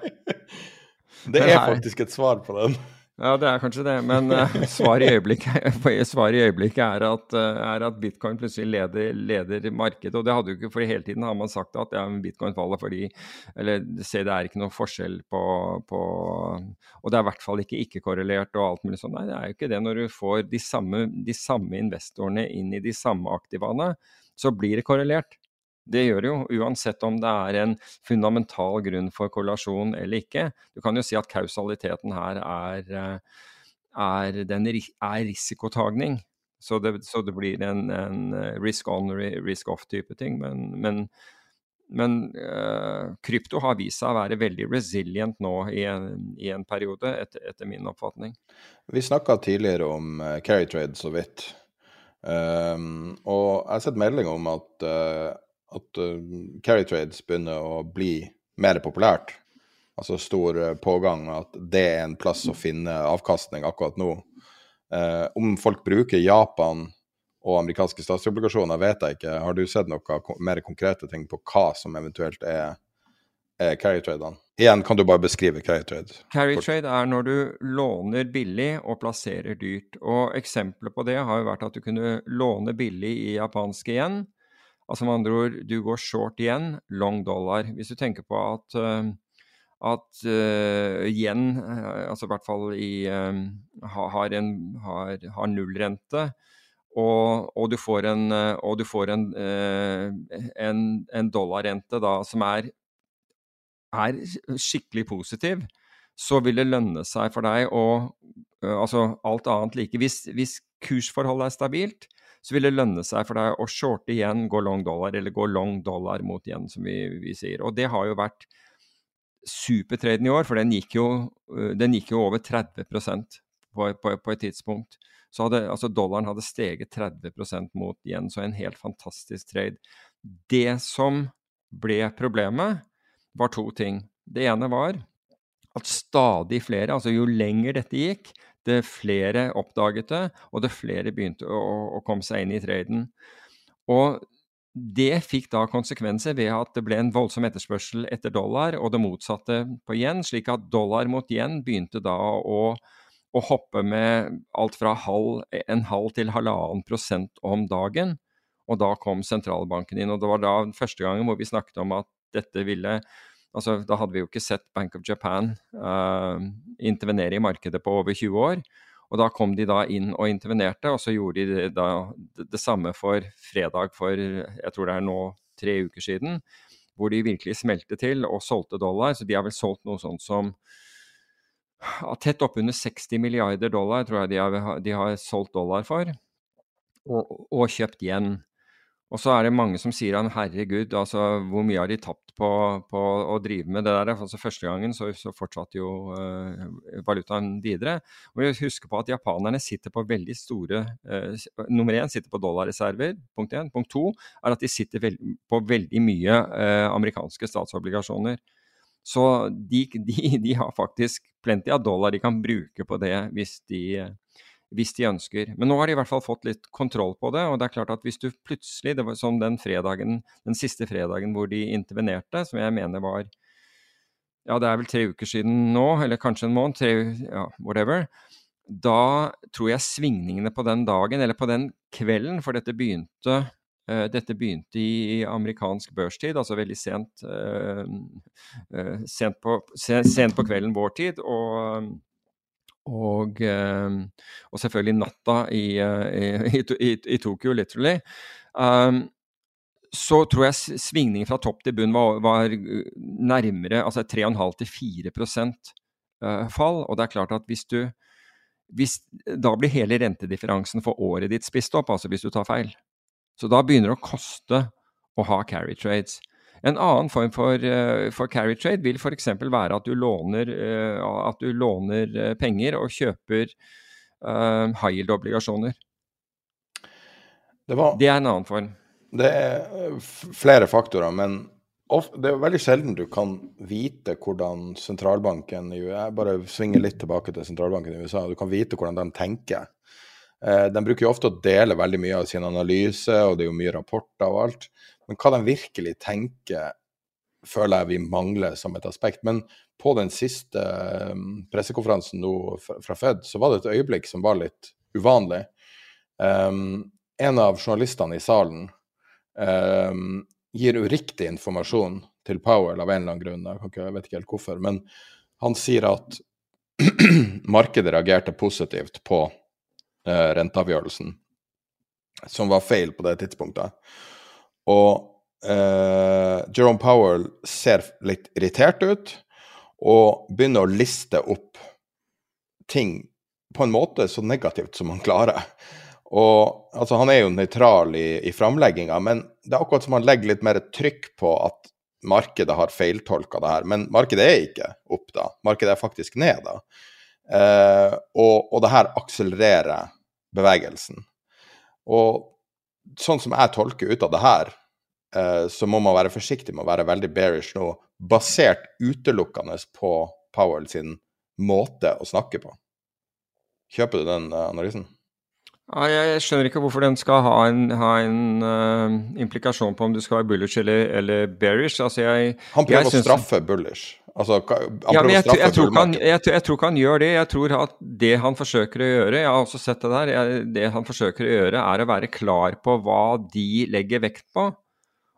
Det er faktisk et svar på den. Ja, det er kanskje det, men uh, svaret i øyeblikket, svar i øyeblikket er, at, uh, er, at, bitcoin plutselig leder, leder, markedet. Og det hadde jo ikke, for hele tiden har man sagt at ja, bitcoin faller fordi Eller se, det er ikke noe forskjell på, på Og det er i hvert fall ikke ikke-korrelert og alt mulig sånn. Nei, det er jo ikke det. Når du får de samme, de samme investorene inn i de samme aktivaene, så blir det korrelert. Det gjør det jo, uansett om det er en fundamental grunn for korrelasjon eller ikke. Du kan jo si at kausaliteten her er, er, den, er risikotagning. Så det, så det, blir en, en risk on, risk off-type ting. Men, men, men uh, krypto har vist seg å være veldig resilient nå i en, i en periode, et, etter min oppfatning. Vi snakka tidligere om carry trade så vidt. Um, og jeg har sett melding om at uh, at uh, carry trades begynner å bli mer populært. Altså stor uh, pågang, at det er en plass å finne avkastning akkurat nå. Uh, om folk bruker Japan og amerikanske statsobligasjoner, vet jeg ikke. Har du sett noe mer konkrete ting på hva som eventuelt er er carry tradene? Igjen, kan du bare beskrive carry trade? Carry trade er når du låner billig og plasserer dyrt. Og Eksempler på det har jo vært at du kunne låne billig i japansk igjen. Altså med andre ord, du går short igjen, long dollar. Hvis du tenker på at, uh, at uh, yen, uh, altså i hvert fall i, har, en, har, har nullrente, og, og, du får en, og du får en, en, en dollarrente da, som er er skikkelig positiv, så vil det lønne seg for deg å Altså alt annet like. Hvis, hvis kursforholdet er stabilt, så vil det lønne seg for deg å shorte igjen, gå long dollar, eller gå long dollar mot igjen, som vi, vi sier. Og det har jo vært supertraden i år, for den gikk jo, den gikk jo over 30 på, på, på, et tidspunkt. Så hadde, altså Dollaren hadde steget 30% mot igjen, så en helt fantastisk trade. Det som ble problemet, var to ting. Det ene var at stadig flere, altså jo lenger dette gikk, det flere oppdaget det, og det flere begynte å, å komme seg inn i traden. Og det fikk da konsekvenser ved at det ble en voldsom etterspørsel etter dollar, og det motsatte på yen, slik at dollar mot yen begynte da å, å hoppe med alt fra halv, en halv til halvannen prosent om dagen. Og da kom sentralbanken inn, og det var da første gangen hvor vi snakket om at dette ville Altså, da hadde vi jo ikke sett Bank of Japan uh, intervenere i markedet på over 20 år. Og da kom de da inn og intervenerte, og så gjorde de det, da, det, samme for fredag for jeg tror det er nå tre uker siden. Hvor de virkelig smelte til og solgte dollar. Så de har vel solgt noe sånt som tett oppunder 60 milliarder dollar, tror jeg de har, de har solgt dollar for. Og, og kjøpt igjen. Og så er det mange som sier han, herregud, altså hvor mye har de tapt på, på å drive med det der? Altså Første gangen så, så fortsatte jo uh, valutaen videre. Og vi husker på at japanerne sitter på veldig store uh, Nummer én sitter på dollarreserver, punkt én. Punkt to er at de sitter veld, på veldig mye uh, amerikanske statsobligasjoner. Så de, de, de, har faktisk plenty av dollar de kan bruke på det hvis de hvis de ønsker. Men nå har de i hvert fall fått litt kontroll på det. Og det er klart at hvis du plutselig, det var som den fredagen, den siste fredagen hvor de intervenerte, som jeg mener var Ja, det er vel tre uker siden nå, eller kanskje en måned, tre, ja, whatever. Da tror jeg svingningene på den dagen, eller på den kvelden, for dette begynte uh, dette begynte i amerikansk børstid, altså veldig sent, uh, uh, sent, på, sent, på, kvelden vår tid. og og, eh, og selvfølgelig natta i, eh, i, i, i Tokyo, literally. Um, så tror jeg svingningen fra topp til bunn var, var nærmere altså 3,5 4 uh, fall. Og det er klart at hvis du hvis, Da blir hele rentedifferansen for året ditt spist opp, altså hvis du tar feil. Så da begynner det å koste å ha carry trades. En annen form for, eh, for carry trade vil f.eks. være at du, låner, eh, at du låner eh, penger og kjøper uh, high yield-obligasjoner. Det, det, er en annen form. Det er flere faktorer, men det er veldig sjelden du kan vite hvordan sentralbanken i USA Bare svinger litt tilbake til sentralbanken i USA. Du kan vite hvordan de tenker. De bruker jo ofte å dele veldig mye av sin analyse, og det er jo mye rapporter og alt. Men hva de virkelig tenker, føler jeg vi mangler som et aspekt. Men på den siste um, pressekonferansen nå fra Fed, så var det et øyeblikk som var litt uvanlig. Um, en av journalistene i salen um, gir uriktig informasjon til Powell av en eller annen grunn. Jeg, ikke, jeg vet ikke helt hvorfor. Men han sier at markedet reagerte positivt på uh, renteavgjørelsen, som var feil på det tidspunktet. Og eh, Jerome Powell ser litt irritert ut og begynner å liste opp ting på en måte så negativt som han klarer. Og altså, Han er jo nøytral i, i framlegginga, men det er akkurat som han legger litt mer trykk på at markedet har feiltolka det her. Men markedet er ikke opp da, markedet er faktisk ned da. Eh, og, og det her akselererer bevegelsen. Og sånn som jeg tolker ut av det her, eh, så må man være forsiktig med å være veldig bearish nå, basert utelukkende på Powell sin måte å snakke på. Kjøper du den eh, analysen? Jeg skjønner ikke hvorfor den skal ha en, ha en uh, implikasjon på om du skal være bullish eller, eller bearish. Altså jeg, han prøver å straffe bullish. Altså, ja, men jeg, jeg, tror han, jeg, jeg, tror ikke han gjør det. Jeg tror at det han forsøker å gjøre, jeg har også sett det der, det han forsøker å gjøre, er å være klar på hva de legger vekt på.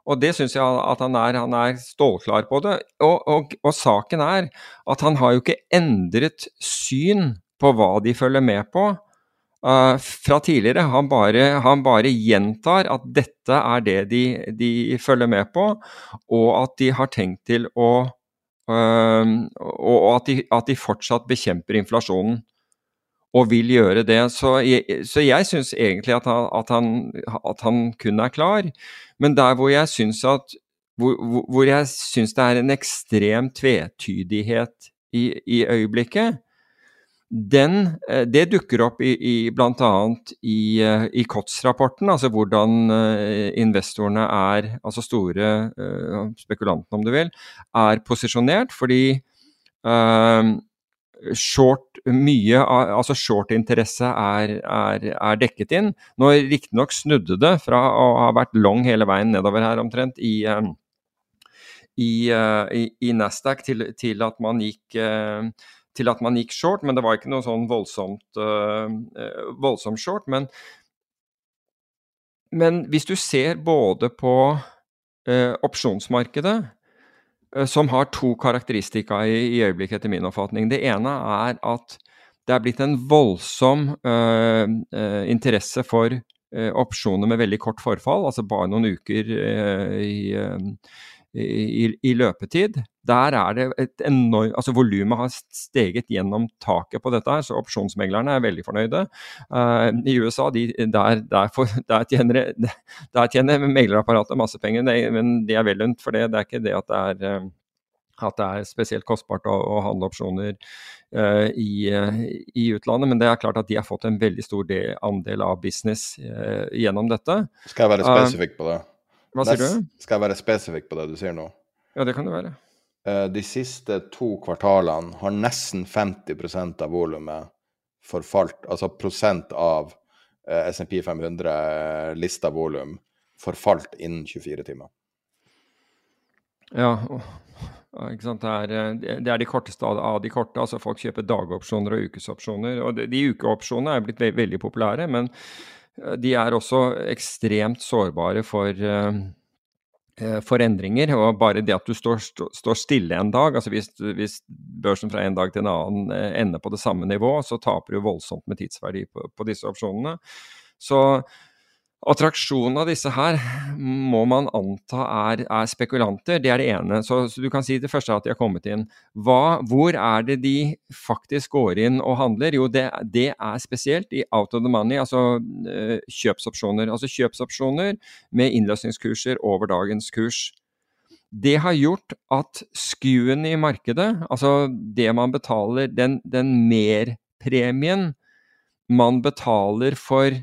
Og det syns jeg at han er. Han er stålklar på det. Og, og, og, saken er at han har jo ikke endret syn på hva de følger med på uh, fra tidligere. Han bare, han bare, gjentar at dette er det de, de, følger med på, og at de har tenkt til å Og at de, at de, fortsatt bekjemper inflasjonen. Og vil gjøre det. Så jeg, så jeg syns egentlig at han, at, han, at han, kun er klar. Men der hvor jeg syns at hvor, hvor jeg syns det er en ekstrem tvetydighet i, i øyeblikket, den, eh, det dukker opp i, i bl.a. i, eh, i COTS-rapporten, altså hvordan eh, investorene er, altså store spekulantene om du vil, er posisjonert. Fordi uh, short, mye altså short-interesse er, er, er, dekket inn. Nå riktignok snudde det fra å ha vært long hele veien nedover her omtrent i, i, i Nasdaq til, til, at man gikk til at man gikk short, men det var ikke noe sånn voldsomt, uh, voldsomt short. Men, men, hvis du ser både på uh, opsjonsmarkedet, som har to karakteristika i, i, øyeblikket, etter min oppfatning. Det ene er at det er blitt en voldsom interesse for opsjoner med veldig kort forfall, altså bare noen uker i i, i, løpetid. Der er det et enormt Altså volumet har steget gjennom taket på dette, her, så opsjonsmeglerne er veldig fornøyde. Uh, I USA de, der, der, for, der, tjener, der tjener meglerapparatet masse penger, men de er vel lunt for det. Det er ikke det at det er uh, at det er spesielt kostbart å, å handle opsjoner uh, i, i, utlandet, men det er klart at de har fått en veldig stor del, andel av business uh, gjennom dette. Skal jeg være spesifikk på det? Hva sier du? Skal jeg være spesifikk på det du sier nå? Ja, det kan det være. Eh, de siste to kvartalene har nesten 50% av volumet forfalt, altså prosent av eh, SMP 500 eh, lista volum forfalt innen 24 timer. Ja, ikke sant? Det er, det er, de korteste av de korte. altså Folk kjøper dagopsjoner og ukesopsjoner. og De, de ukeopsjonene er blitt veldig populære, men Eh, de er også ekstremt sårbare for, eh, eh, for endringer. Og bare det at du står, står stille en dag, altså hvis, hvis, børsen fra en dag til en annen ender på det samme nivå, så taper du voldsomt med tidsverdi på, på disse opsjonene. Så Attraksjonen av disse her må man anta er, er spekulanter, det er det ene. Så, så, du kan si det første at de har kommet inn. Hva, hvor er det de faktisk går inn og handler? Jo, det, det er spesielt i out of the money, altså øh, kjøpsopsjoner. Altså kjøpsopsjoner med innløsningskurser over dagens kurs. Det har gjort at skuen i markedet, altså det man betaler, den, den merpremien man betaler for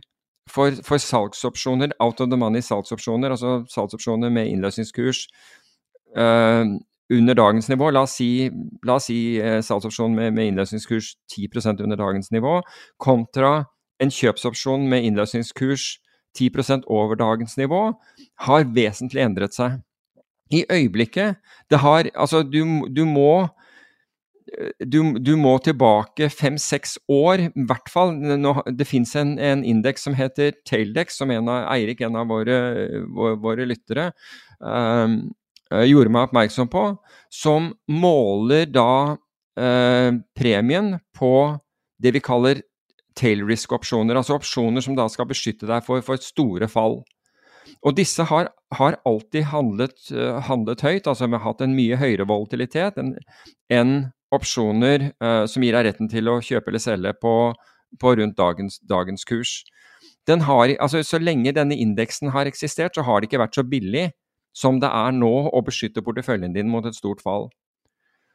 for, for, salgsopsjoner, out of the money salgsopsjoner, altså salgsopsjoner med innløsningskurs uh, under dagens nivå, la oss si, la oss si uh, salgsopsjon med, med, innløsningskurs 10 under dagens nivå, kontra en kjøpsopsjon med innløsningskurs 10% over dagens nivå, har vesentlig endret seg. I øyeblikket det har, altså du, du må du, du, må tilbake fem-seks år, i hvert fall. Det fins en, en indeks som heter Taildex, som en av, Eirik, en av våre, våre, lyttere, øh, gjorde meg oppmerksom på, som måler da øh, premien på det vi kaller tail risk-opsjoner, altså opsjoner som da skal beskytte deg for, for store fall. Og disse har, har alltid handlet, uh, handlet, høyt, altså vi har hatt en mye høyere volatilitet enn en opsjoner uh, som gir deg retten til å kjøpe eller selge på, på rundt dagens, dagens kurs. Har, altså, så lenge denne indeksen har eksistert, så har det ikke vært så billig som det er nå å beskytte porteføljen din mot et stort fall.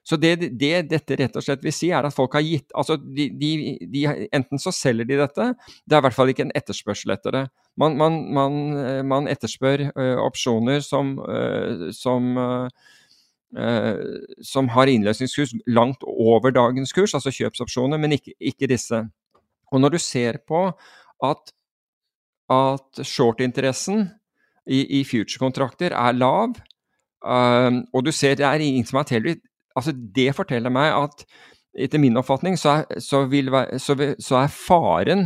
Så det, det, dette rett og slett vil si, er at folk har gitt altså de, de, de, Enten så selger de dette, det er i hvert fall ikke en etterspørsel etter det. Man, man, man, man etterspør ø, opsjoner som, ø, som uh, Eh, som har innløsningskurs langt over dagens kurs, altså kjøpsopsjoner, men ikke, ikke, disse. Og når du ser på at at short-interessen i, i future-kontrakter er lav. Um, og du ser det er ingen som er tilbudt Altså, det forteller meg at etter min oppfatning så er, så vil, så vil, så er faren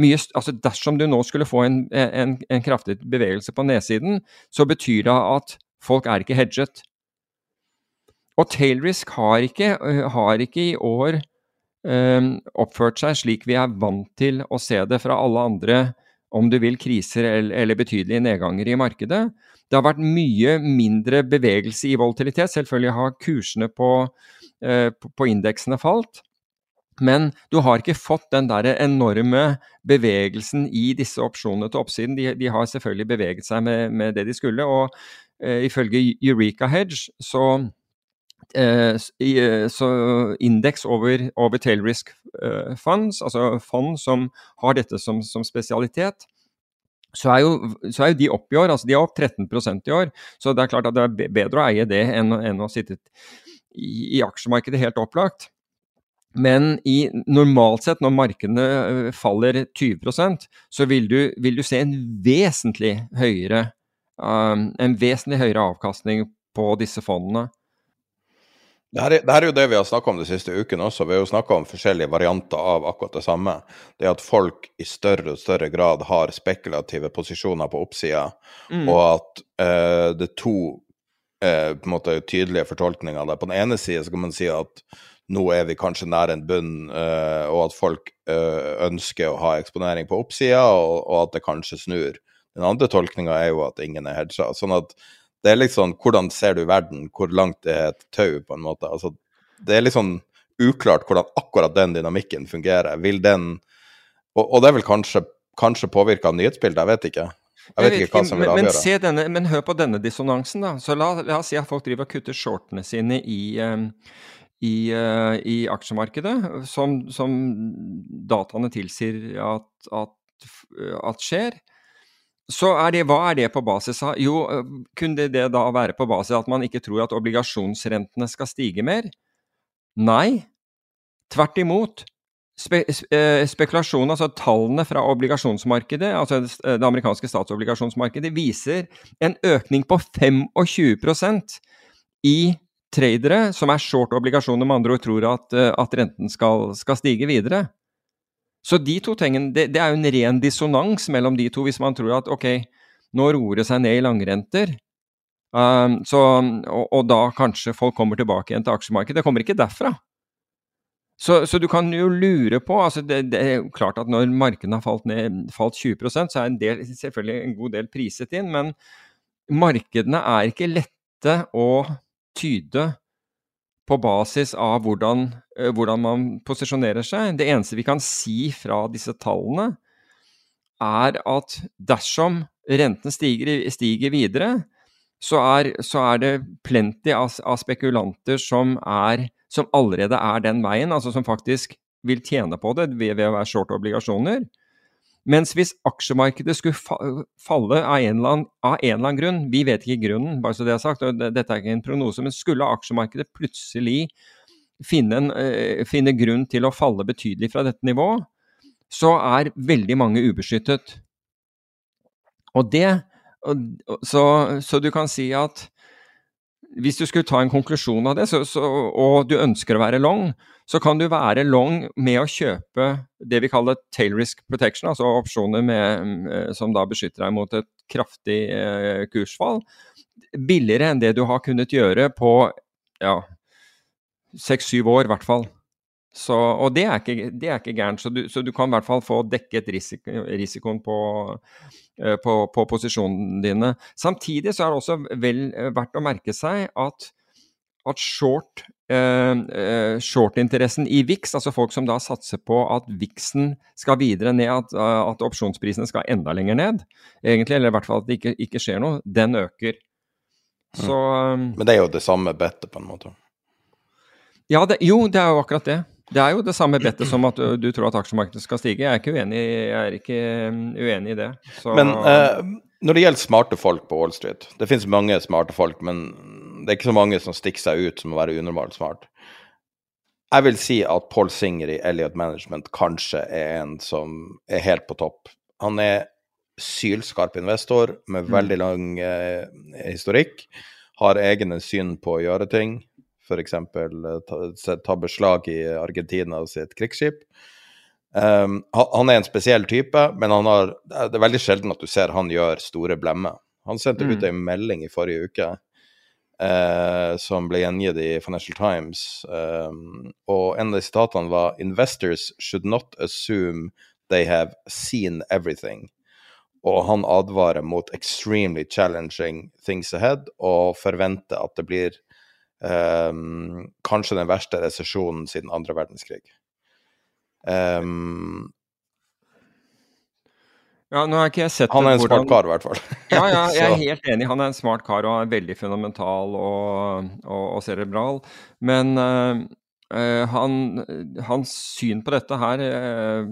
mye Altså dersom du nå skulle få en, en, en kraftig bevegelse på nedsiden, så betyr det at folk er ikke hedget. Og Tailrisk har ikke, har ikke i år um, oppført seg slik vi er vant til å se det fra alle andre, om du vil, kriser eller, eller betydelige nedganger i markedet. Det har vært mye mindre bevegelse i volatilitet. Selvfølgelig har kursene på, uh, på indeksene falt. Men du har ikke fått den der enorme bevegelsen i disse opsjonene til oppsiden. De, de har selvfølgelig beveget seg med, med det de skulle. Og uh, ifølge Eureka Hedge så Eh, eh, så indeks over, over tail risk eh, funds, altså fond som har dette som, som spesialitet, så er, jo, så er, jo, de opp i år. altså De er opp 13% i år. Så det er klart at det er bedre å eie det enn, enn å sitte i, i, aksjemarkedet, helt opplagt. Men i, normalt sett, når markedene faller 20% så vil du, vil du se en vesentlig høyere, um, en vesentlig høyere avkastning på disse fondene. Det her, er, det her er jo det vi har snakka om de siste ukene også. Vi har jo snakka om forskjellige varianter av akkurat det samme. Det at folk i større og større grad har spekulative posisjoner på oppsida, mm. og at eh, det er to eh, på en måte tydelige fortolkninger det. På den ene side så kan man si at nå er vi kanskje nær en bunn, eh, og at folk ønsker å ha eksponering på oppsida, og, og, at det kanskje snur. Den andre tolkninga er jo at ingen er hedga. Sånn at det er sånn Hvordan ser du verden? Hvor langt det er et tau, på en måte? Altså, det er litt sånn uklart hvordan akkurat den dynamikken fungerer. Vil den Og, og det er vel kanskje, kanskje påvirka av nyhetsbildet, jeg vet ikke. Jeg vet ikke hva som vil avgjøre. Men, men, denne, men, hør på denne dissonansen, da. Så la, la, oss si at folk driver og kutter shortene sine i, um, i, uh, i aksjemarkedet, som, som, dataene tilsier at, at, at skjer. Så er det, hva er det på basis av? Jo, kunne det, det da være på basis av at man ikke tror at obligasjonsrentene skal stige mer? Nei, tvert imot. Spe, spekulasjonen, altså tallene fra obligasjonsmarkedet, altså det amerikanske statsobligasjonsmarkedet, viser en økning på 25% i tradere som er short obligasjoner, med andre ord tror at, at renten skal, skal stige videre. Så de to tingene, det, det, er jo en ren dissonans mellom de to, hvis man tror at ok, nå roer det seg ned i langrenter, um, så, og, og, da kanskje folk kommer tilbake igjen til aksjemarkedet. Det kommer ikke derfra. Så, så du kan jo lure på altså det, det, er klart at når markedene har falt, ned, falt 20% så er en del, selvfølgelig en god del priset inn, men markedene er ikke lette å tyde på basis av hvordan, eh, hvordan, man posisjonerer seg. Det eneste vi kan si fra disse tallene, er at dersom renten stiger, stiger videre, så er, så er, det plenty av, av spekulanter som, er, som, allerede er den veien, altså som faktisk vil tjene på det ved, ved å være short obligasjoner. Mens hvis aksjemarkedet skulle falle av en, annen, av en, eller annen, grunn, vi vet ikke grunnen, bare så det er sagt, og dette er ikke en prognose, men skulle aksjemarkedet plutselig finne, en, uh, finne grunn til å falle betydelig fra dette nivået, så er veldig mange ubeskyttet. Og det så, så, du kan si at hvis du skulle ta en konklusjon av det, så, så, og du ønsker å være long, så kan du være long med å kjøpe det vi kaller tail risk protection, altså opsjoner med, eh, som da beskytter deg mot et kraftig eh, kursfall, billigere enn det du har kunnet gjøre på ja, seks-syv år, i hvert fall. Så, og det er ikke, ikke gærent, så så du, kan i hvert fall få dekket risiko, risikoen på, på, på posisjonene dine. Samtidig så er det også vel eh, verdt å merke seg at, at short, eh, eh short-interessen i VIX, altså folk som da satser på at VIX-en skal videre ned, at, at, opsjonsprisene skal enda lenger ned, egentlig, eller i hvert fall at det ikke, ikke skjer noe, den øker. Mm. Så, mm. Men det er jo det samme bettet, på en måte? Ja, det, jo, det er jo akkurat det. Det er jo det samme bettet som at du tror at aksjemarkedet skal stige. Jeg er ikke uenig, er ikke um, uenig i det. Så... Men eh, når det gjelder smarte folk på Wall Street Det finnes mange smarte folk, men det er ikke så mange som stikker seg ut som å være unormalt smart. Jeg vil si at Paul Singer i Elliot Management kanskje er en som er helt på topp. Han er sylskarp investor med veldig lang eh, historikk. Har egne syn på å gjøre ting. F.eks. Ta, ta beslag i Argentina sitt krigsskip. Um, han er en spesiell type, men har, det er veldig sjelden at du ser han gjør store blemmer. Han sendte mm. ut en melding i forrige uke uh, som ble gjengitt i Financial Times, um, og en av de sitatene var Investors should not assume they have seen everything. Og han advarer mot extremely challenging things ahead, og forventer at det blir um, kanskje den verste resesjonen siden andre verdenskrig. Um, ja, nå har ikke jeg sett Han er en hvordan... smart kar, i hvert fall. ja, ja, jeg er helt enig. Han er en smart kar og er veldig fundamental og, og, og cerebral. Men uh, han, hans syn på dette her uh,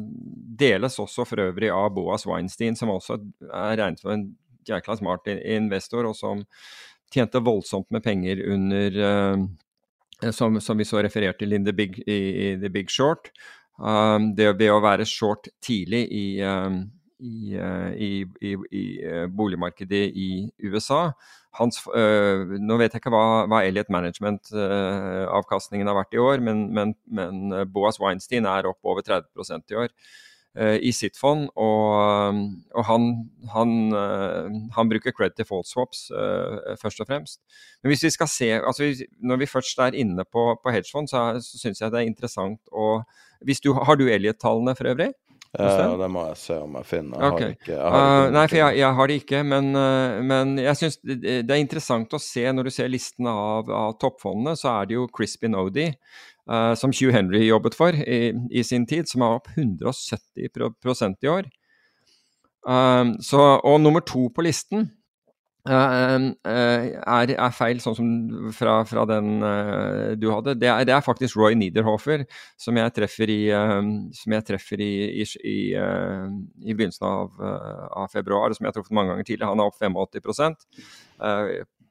deles også for øvrig av Boas Weinstein, som også er regnet som en jækla smart investor, og som tjente voldsomt med penger under uh, som, som, vi så referert til i The Big, i, i The Big Short. Um, det ved å være short tidlig i, um, i, uh, i, i boligmarkedet i USA Hans, uh, Nå vet jeg ikke hva, hva Elliot Management-avkastningen har vært i år, men, men, men Boas Weinstein er opp over 30% i år i sitt fond. Og, og han, han, han, bruker credit default swaps uh, først og fremst. Men hvis vi skal se, altså når vi først er inne på, på hedgefond, så, så syns jeg det er interessant å du, Har du Elliot-tallene for øvrig? Ja, det må jeg se om jeg finner. Jeg okay. har ikke, jeg har ikke uh, nei, for jeg, jeg, har det ikke. Men, men jeg syns det, det, er interessant å se, når du ser listen av, av toppfondene, så er det jo Crispin Odie, uh, som Hugh Henry jobbet for i, i, sin tid, som er opp 170 prosent i år. Så, og nummer to på listen Uh, er, er, feil, sånn som fra, fra den uh, du hadde. Det er, det er, faktisk Roy Niederhofer som jeg treffer i, som jeg treffer i, i, i begynnelsen av, av, februar, som jeg har truffet mange ganger tidligere. Han er opp 85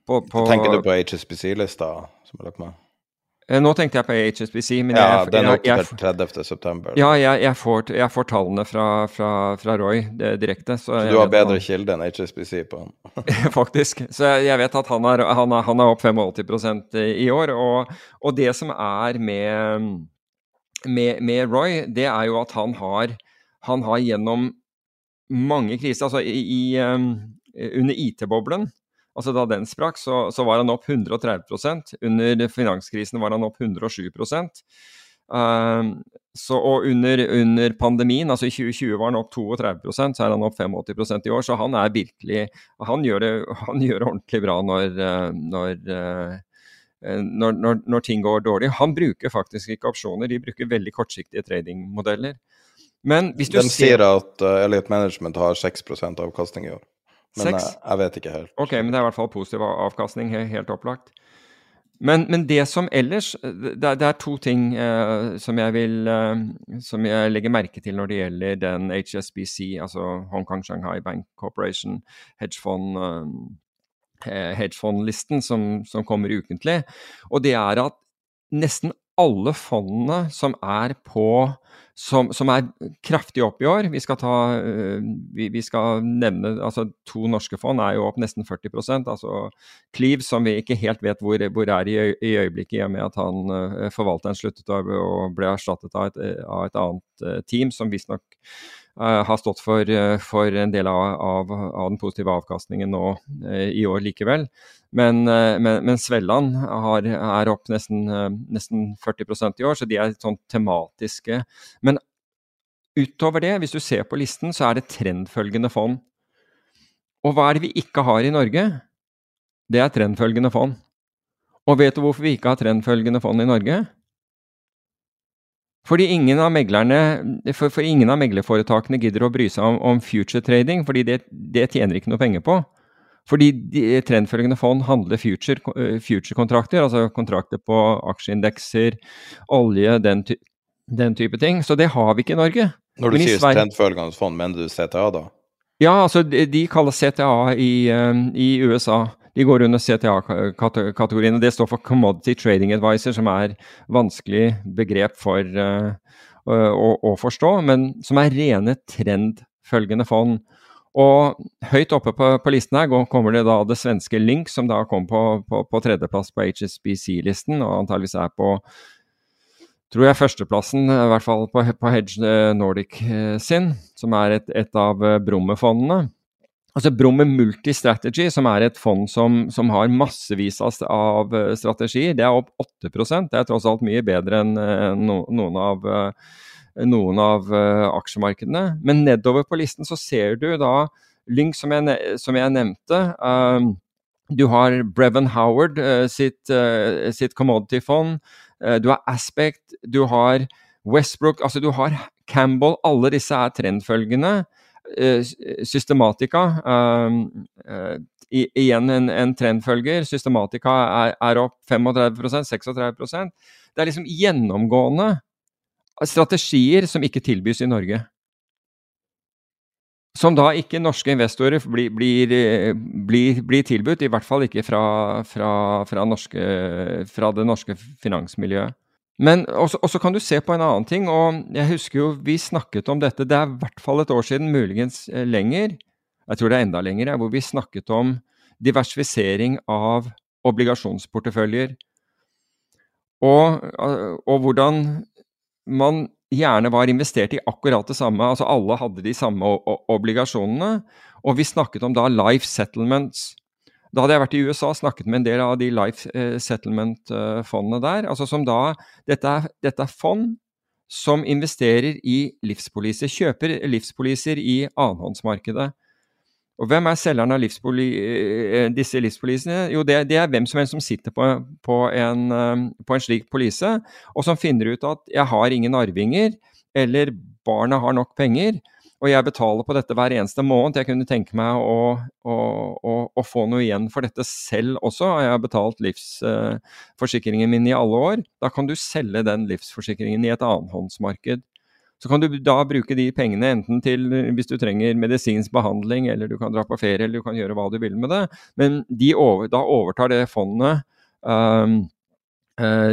på, på, Tenker du på HSBC-lista som er lagt med? Eh, nå tenkte jeg på HSBC, men ja, jeg, den er oppe til 30. september. Ja, jeg, jeg, får, jeg, får, tallene fra, fra, fra Roy direkte. Så, så du har bedre han... kilde enn HSBC på han? Faktisk. Så jeg, vet at han er, han er, han er opp 85% i år. Og, og, det som er med, med, med, Roy, det er jo at han har, han har gjennom mange kriser Altså i, i, um, under IT-boblen Altså Da den sprakk, så, så var han opp 130% Under finanskrisen var han opp 107 uh, ehm, så, Og under, under, pandemien, altså i 2020 var han opp 32% så er han opp 85% i år. Så han er virkelig Han gjør det, han gjør det ordentlig bra når, eh, når eh, når, når, når, ting går dårlig. Han bruker faktisk ikke opsjoner, de bruker veldig kortsiktige tradingmodeller. Men hvis du Den sier at uh, Elliot Management har 6% avkastning i år. Men jeg, jeg, vet ikke helt. Ok, men det er i hvert fall positiv avkastning, helt opplagt. Men, men det som ellers Det, det er to ting eh, som, jeg vil, eh, som jeg legger merke til når det gjelder den HSBC, altså Hong Kong Shanghai Bank Corporation, hedgefond, eh, hedgefondlisten som, som kommer ukentlig. Og det er at nesten alle fondene som er på som, som, er kraftig opp i år. Vi skal, ta, øh, vi, vi skal nevne altså To norske fond er jo opp nesten 40% altså Cleve, som vi ikke helt vet hvor, hvor er i, i øyeblikket, i og med at han uh, forvalteren sluttet og ble erstattet av et, av et annet team, som visstnok har stått for, uh, for, en del av, av, av, den positive avkastningen nå i år likevel. Men, men, men Svelland har, er opp nesten, nesten 40% i år, så de er sånn tematiske. Men utover det, hvis du ser på listen, så er det trendfølgende fond. Og hva er det vi ikke har i Norge? Det er trendfølgende fond. Og vet du hvorfor vi ikke har trendfølgende fond i Norge? Fordi ingen av meglerne, for, for ingen av meglerforetakene gidder å bry seg om, om future trading, fordi det, det, tjener ikke noe penger på. Fordi de, trendfølgende fond handler future-kontrakter, future altså kontrakter på aksjeindekser, olje, den, ty den, type ting. Så det har vi ikke i Norge. Når du sier trendfølgende fond, mener du CTA da? Ja, altså de, de kalles CTA i, um, i USA. De går under CTA-kategorien. og Det står for Commodity Trading Advisor, som er vanskelig begrep for uh, å, å, forstå, men som er rene trendfølgende fond. Og høyt oppe på, på listen her kommer det da det svenske Link, som da kom på, på, på tredjeplass på HSBC-listen, og antageligvis er på tror jeg førsteplassen, i hvert fall på, på Hedge Nordic sin, som er et, et av Brumme-fondene. Altså Brummer Multistrategy, som er et fond som, som har massevis av strategier, det er opp 8% Det er tross alt mye bedre enn no, noen av noen av aksjemarkedene. Men nedover på listen så ser du da Lynk, som som jeg nevnte. Um, du har Brevin Howard sitt, sitt commodity-fond. du har Aspect, du har Westbrook, altså du har Campbell. Alle disse er trendfølgende. Systematica um, i, igjen en, en, trendfølger. Systematica er, er opp 35% 36% Det er liksom gjennomgående strategier som ikke tilbys i Norge. Som da ikke norske investorer blir, blir, blir, blir tilbudt, i hvert fall ikke fra, fra, fra, norske, fra det norske finansmiljøet. Men også, kan du se på en annen ting, og jeg husker jo vi snakket om dette, det er i hvert fall et år siden, muligens eh, lenger, jeg tror det er enda lenger, hvor vi snakket om diversifisering av obligasjonsporteføljer. Og, og hvordan man gjerne var investert i akkurat det samme. Altså alle hadde de samme obligasjonene. Og vi snakket om da life settlements. Da hadde jeg vært i USA og snakket med en del av de life eh, settlement-fondene der. altså som da, Dette er, dette er fond som investerer i livspoliser. Kjøper livspoliser i annenhåndsmarkedet. Og hvem er selgeren av livspoli, eh, disse livspolisene? Jo, det, det, er hvem som helst som sitter på, på, en, eh, på, en, slik polise, og som finner ut at 'jeg har ingen arvinger', eller 'barna har nok penger', og jeg betaler på dette hver eneste måned. Jeg kunne tenke meg å, å, å, å få noe igjen for dette selv også. Jeg har betalt livsforsikringen min i alle år. Da kan du selge den livsforsikringen i et annenhåndsmarked. Så kan du da bruke de pengene enten til hvis du trenger medisinsk behandling, eller du kan dra på ferie, eller du kan gjøre hva du vil med det. Men over, da overtar det fondet um,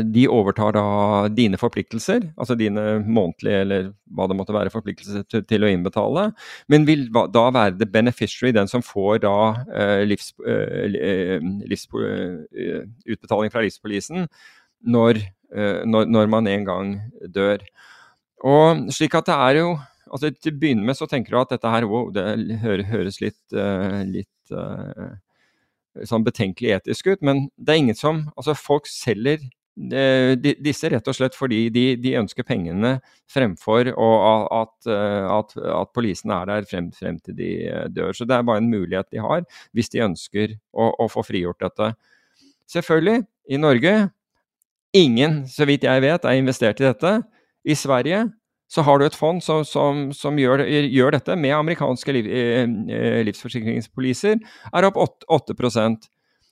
de overtar da dine forpliktelser, altså dine månedlige eller hva det måtte være forpliktelser til, til å innbetale, men vil da være the beneficiary, den som får da uh, livs, uh, livs, utbetaling fra livspolisen når, når, når man en gang dør. Og slik at det er jo altså Til å begynne med så tenker du at dette her wow, det høres litt, litt sånn betenkelig etisk ut, men det er ingen som Altså, folk selger uh, disse rett og slett fordi de, de ønsker pengene fremfor og at, at, at polisen er der frem, frem, til de dør. Så det er bare en mulighet de har hvis de ønsker å, å få frigjort dette. Selvfølgelig, i Norge Ingen, så vidt jeg vet, er investert i dette. I Sverige så har du et fond som, som, som gjør, gjør, dette med amerikanske liv, eh, eh livsforsikringspoliser, er opp 8, 8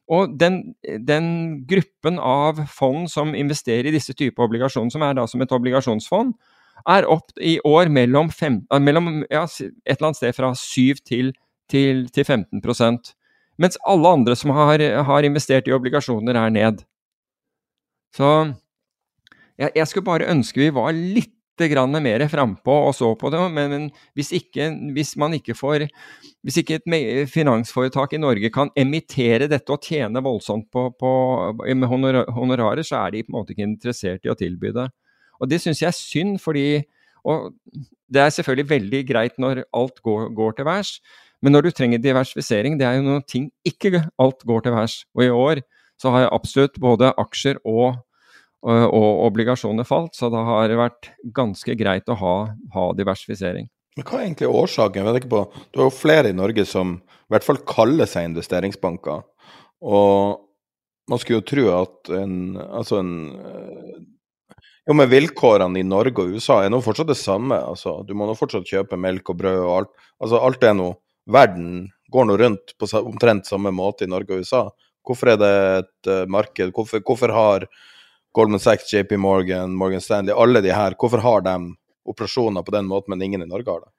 Og den, den, gruppen av fond som investerer i disse typer obligasjoner, som er da som et obligasjonsfond, er opp i år mellom, fem, eh, mellom ja, et eller annet sted fra 7 til, til, til 15 Mens alle andre som har, har investert i obligasjoner, er ned. Så jeg, jeg skulle bare ønske vi var litt grann mer frampå og så på det, men, men hvis, ikke, hvis, ikke får Hvis ikke et finansforetak i Norge kan emittere dette og tjene voldsomt på, på, med honorarer, så er de på en måte ikke interessert i å tilby det. Og det syns jeg er synd, fordi og Det er selvfølgelig veldig greit når alt går, går til værs, men når du trenger diversifisering, det er jo noe ting ikke alt går til værs. Og i år så har jeg absolutt både aksjer og og, og obligasjoner falt, så det har vært ganske greit å ha, ha diversifisering. Men Hva er egentlig årsaken? Jeg på, Du har jo flere i Norge som i hvert fall kaller seg investeringsbanker. Og man skulle jo tro at en, altså en jo, men vilkårene i Norge og USA er nå fortsatt det samme. Altså, du må nå fortsatt kjøpe melk og brød og alt. Altså, alt er nå Verden går nå rundt på omtrent samme måte i Norge og USA. Hvorfor er det et uh, marked? Hvorfor, hvorfor har Goldman Sachs, JP Morgan, Morgan Stanley, alle de her, hvorfor har de operasjoner på den måten, men ingen i Norge har det?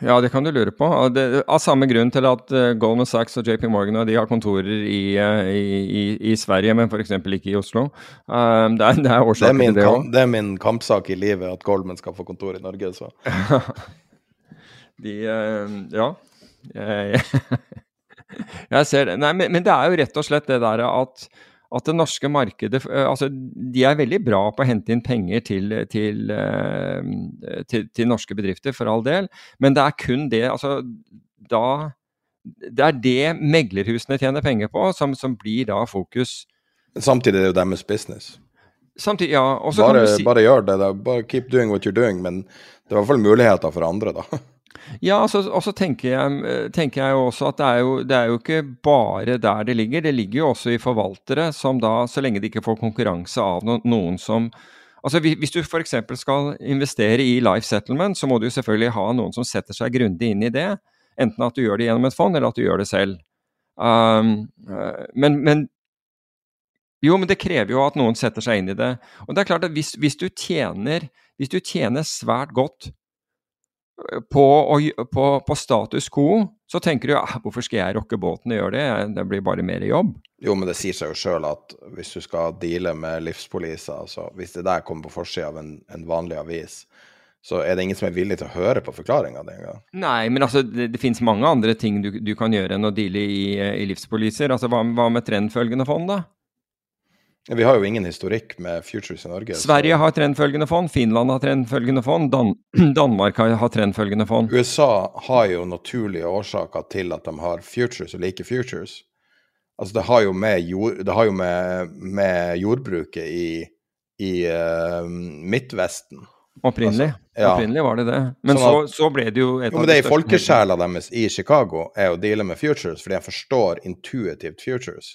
Ja, det kan du lure på. Det, av samme grunn til at uh, Goldman Sachs og JP Morgan de har kontorer i, uh, i, i Sverige, men f.eks. ikke i Oslo. Uh, det, er, det er årsaken til det òg. Det er min kampsak i livet at Goldman skal få kontor i Norge. så. De eh, Ja. Jeg ser det. Nei, men, men, det er jo rett og slett det der at, at det norske markedet eh, altså De er veldig bra på å hente inn penger til, til, eh, til, til norske bedrifter, for all del, men det er kun det altså da det er det meglerhusene tjener penger på, som, som blir da fokus. Samtidig er det jo deres business. Samtidig, ja. Bare, si... bare, gjør det. Da. Bare keep doing what you're doing. Men det er i hvert fall muligheter for andre, da. Ja, altså, og så jeg, tenker jeg jo også at det er jo, det er jo, ikke bare der det ligger. Det ligger jo også i forvaltere som da, så lenge de ikke får konkurranse av noen som Altså Hvis du f.eks. skal investere i life settlement, så må du selvfølgelig ha noen som setter seg grundig inn i det. Enten at du gjør det gjennom et fond, eller at du gjør det selv. Um, uh, men, men, jo, men det krever jo at noen setter seg inn i det. Og det er klart at hvis, hvis, du, tjener, hvis du tjener svært godt på, på, på, status quo, så tenker du ja, «Ah, hvorfor skal jeg rokke båten og gjøre det, det blir bare mer jobb. Jo, men det sier seg jo sjøl at hvis du skal deale med livspoliser, altså hvis det der kommer på forsida av en, en vanlig avis, så er det ingen som er villig til å høre på forklaringa di engang. Nei, men altså, det, det finnes mange andre ting du, du, kan gjøre enn å deale i, i livspoliser. Altså, hva, hva med trendfølgende fond, da? Vi har jo ingen historikk med futures i Norge. Sverige så... har trendfølgende fond, Finland har trendfølgende fond, Dan Danmark har, har trendfølgende fond. USA har jo naturlige årsaker til at de har futures og liker futures. Altså det har jo med, jord, det har jo med, med jordbruket i, i uh, Midtvesten Opprinnelig. Altså, ja. Opprinnelig var det det. Men sånn at, så, så, ble det jo et jo, men det er Folkesjela deres i Chicago er å deale med futures, fordi jeg forstår intuitivt futures.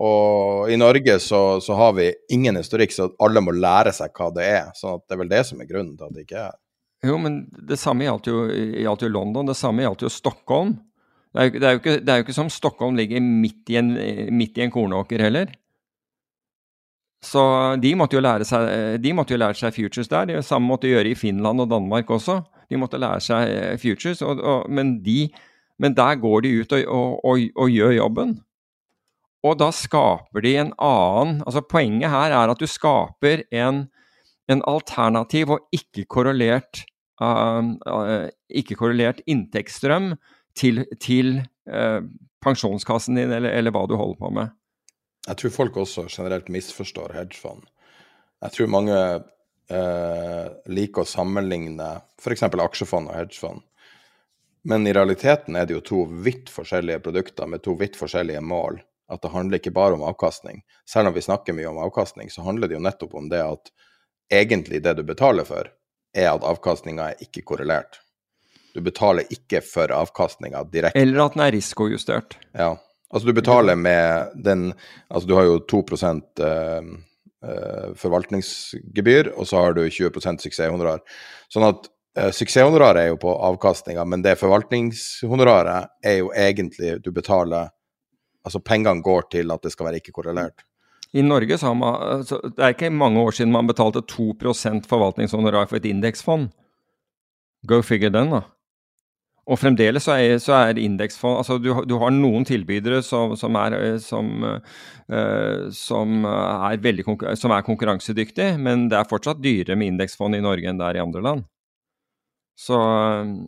Og i Norge så, så, har vi ingen historikk, så alle må lære seg hva det er. Så det er vel det som er grunnen til at det ikke er Jo, men det samme gjaldt jo, gjaldt jo London. Det samme gjaldt jo Stockholm. Det er, jo, det, er ikke, det er, jo, ikke, som Stockholm ligger midt i en, midt i en kornåker heller. Så de måtte jo lære seg, de måtte jo lære seg futures der. Det samme måtte de gjøre i Finland og Danmark også. De måtte lære seg eh, futures, og, og, men, de, men, der går de ut og, og, gjør jobben. Og da skaper de en annen altså Poenget her er at du skaper en, en alternativ og ikke-korrelert uh, uh, ikke inntektsstrøm til, til uh, pensjonskassen din, eller, eller hva du holder på med. Jeg tror folk også generelt misforstår hedgefond. Jeg tror mange eh, liker å sammenligne f.eks. aksjefond og hedgefond. Men i realiteten er det jo to vidt forskjellige produkter med to vidt forskjellige mål. At det handler ikke bare om avkastning. Selv om vi snakker mye om avkastning, så handler det jo nettopp om det at egentlig det du betaler for, er at avkastninga er ikke korrelert. Du betaler ikke for avkastninga direkte. Eller at den er risikojustert. Ja. Altså du betaler med den Altså du har jo 2 eh, eh, forvaltningsgebyr, og så har du 20 suksesshonorar. Sånn at eh, suksesshonoraret er jo på avkastninga, men det forvaltningshonoraret er jo egentlig du betaler Altså pengene går til at det skal være ikke-korrelert. I Norge så har man så Det er ikke mange år siden man betalte 2% forvaltningshonorar for et indeksfond. Go figure den, da. Og fremdeles så er, så er indeksfond altså du, du, har noen tilbydere som, som, er, eh, som, uh, som, er veldig, som er konkurransedyktige, men det er fortsatt dyrere med indeksfond i Norge enn det er i andre land. Så,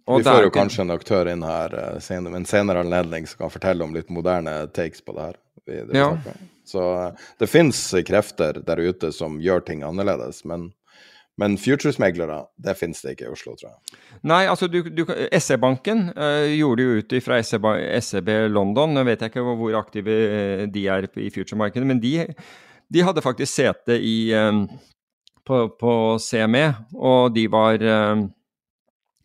Vi får jo kanskje en aktør inn her uh, senere, en senere anledning som kan fortelle om litt moderne takes på det her. Det ja. Så det fins krefter der ute som gjør ting annerledes, men men futuresmeglere, det finnes det ikke i Oslo, tror jeg. Nei, altså du, du SE-banken uh, gjorde jo ut fra SEB, SEB, London. Nå vet jeg ikke hvor aktive de er i future-markedet, men de, de, hadde faktisk sete i, um, på, på, CME, og de var um,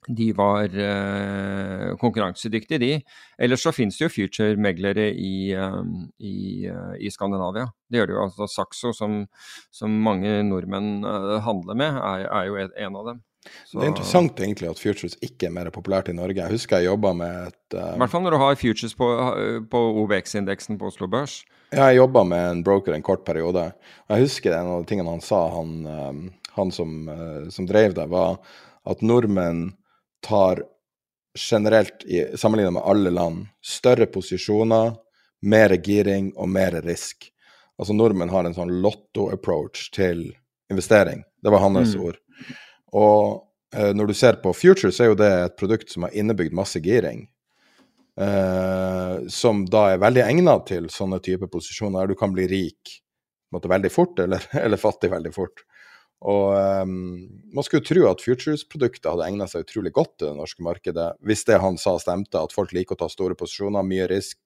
de var eh, konkurransedyktige, de. Ellers så finnes det jo future-meglere i, um, i, uh, i, Skandinavia. Det gjør det jo. altså Saxo, som, som mange nordmenn uh, handler med, er, er jo en av dem. Så... Det er interessant egentlig at futures ikke er mer populært i Norge. Jeg husker jeg jobba med et I hvert fall når du har futures på, på OBX-indeksen på Oslo Børs. Ja, jeg jobba med en broker en kort periode. Jeg husker en av de tingene han sa, han, han som, som drev det, var at nordmenn tar generelt, sammenlignet med alle land, større posisjoner, mer giring og mer risk. Altså nordmenn har en sånn lotto-approach til investering. Det var hans mm. ord. Og eh, når du ser på Future, så er jo det et produkt som har innebygd masse giring. Eh, som da er veldig egnet til sånne type posisjoner der du kan bli rik måte, veldig fort, eller, eller fattig veldig fort. Og um, man skulle tro at Futures-produktet hadde egnet seg utrolig godt til det norske markedet, hvis det han sa stemte, at folk liker å ta store posisjoner, mye risk,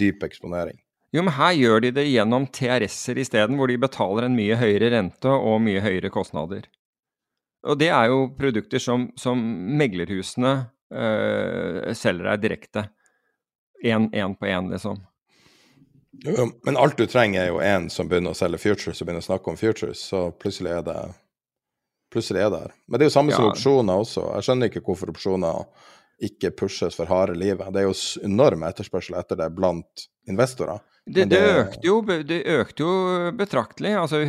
dyp eksponering. Jo, men her gjør de det gjennom TRS-er isteden, hvor de betaler en mye høyere rente og mye høyere kostnader. Og det er jo produkter som, som meglerhusene øh, selger deg direkte. Én på én, liksom. Men alt du trenger, er jo en som begynner å selge futures og begynner å snakke om futures, så plutselig er det plutselig er det her. Men det er jo samme ja. som opsjoner også. Jeg skjønner ikke hvorfor opsjoner ikke pushes for harde livet. Det er jo enorm etterspørsel etter det blant investorer. Det, det, økte jo, det, økte jo, betraktelig. Altså,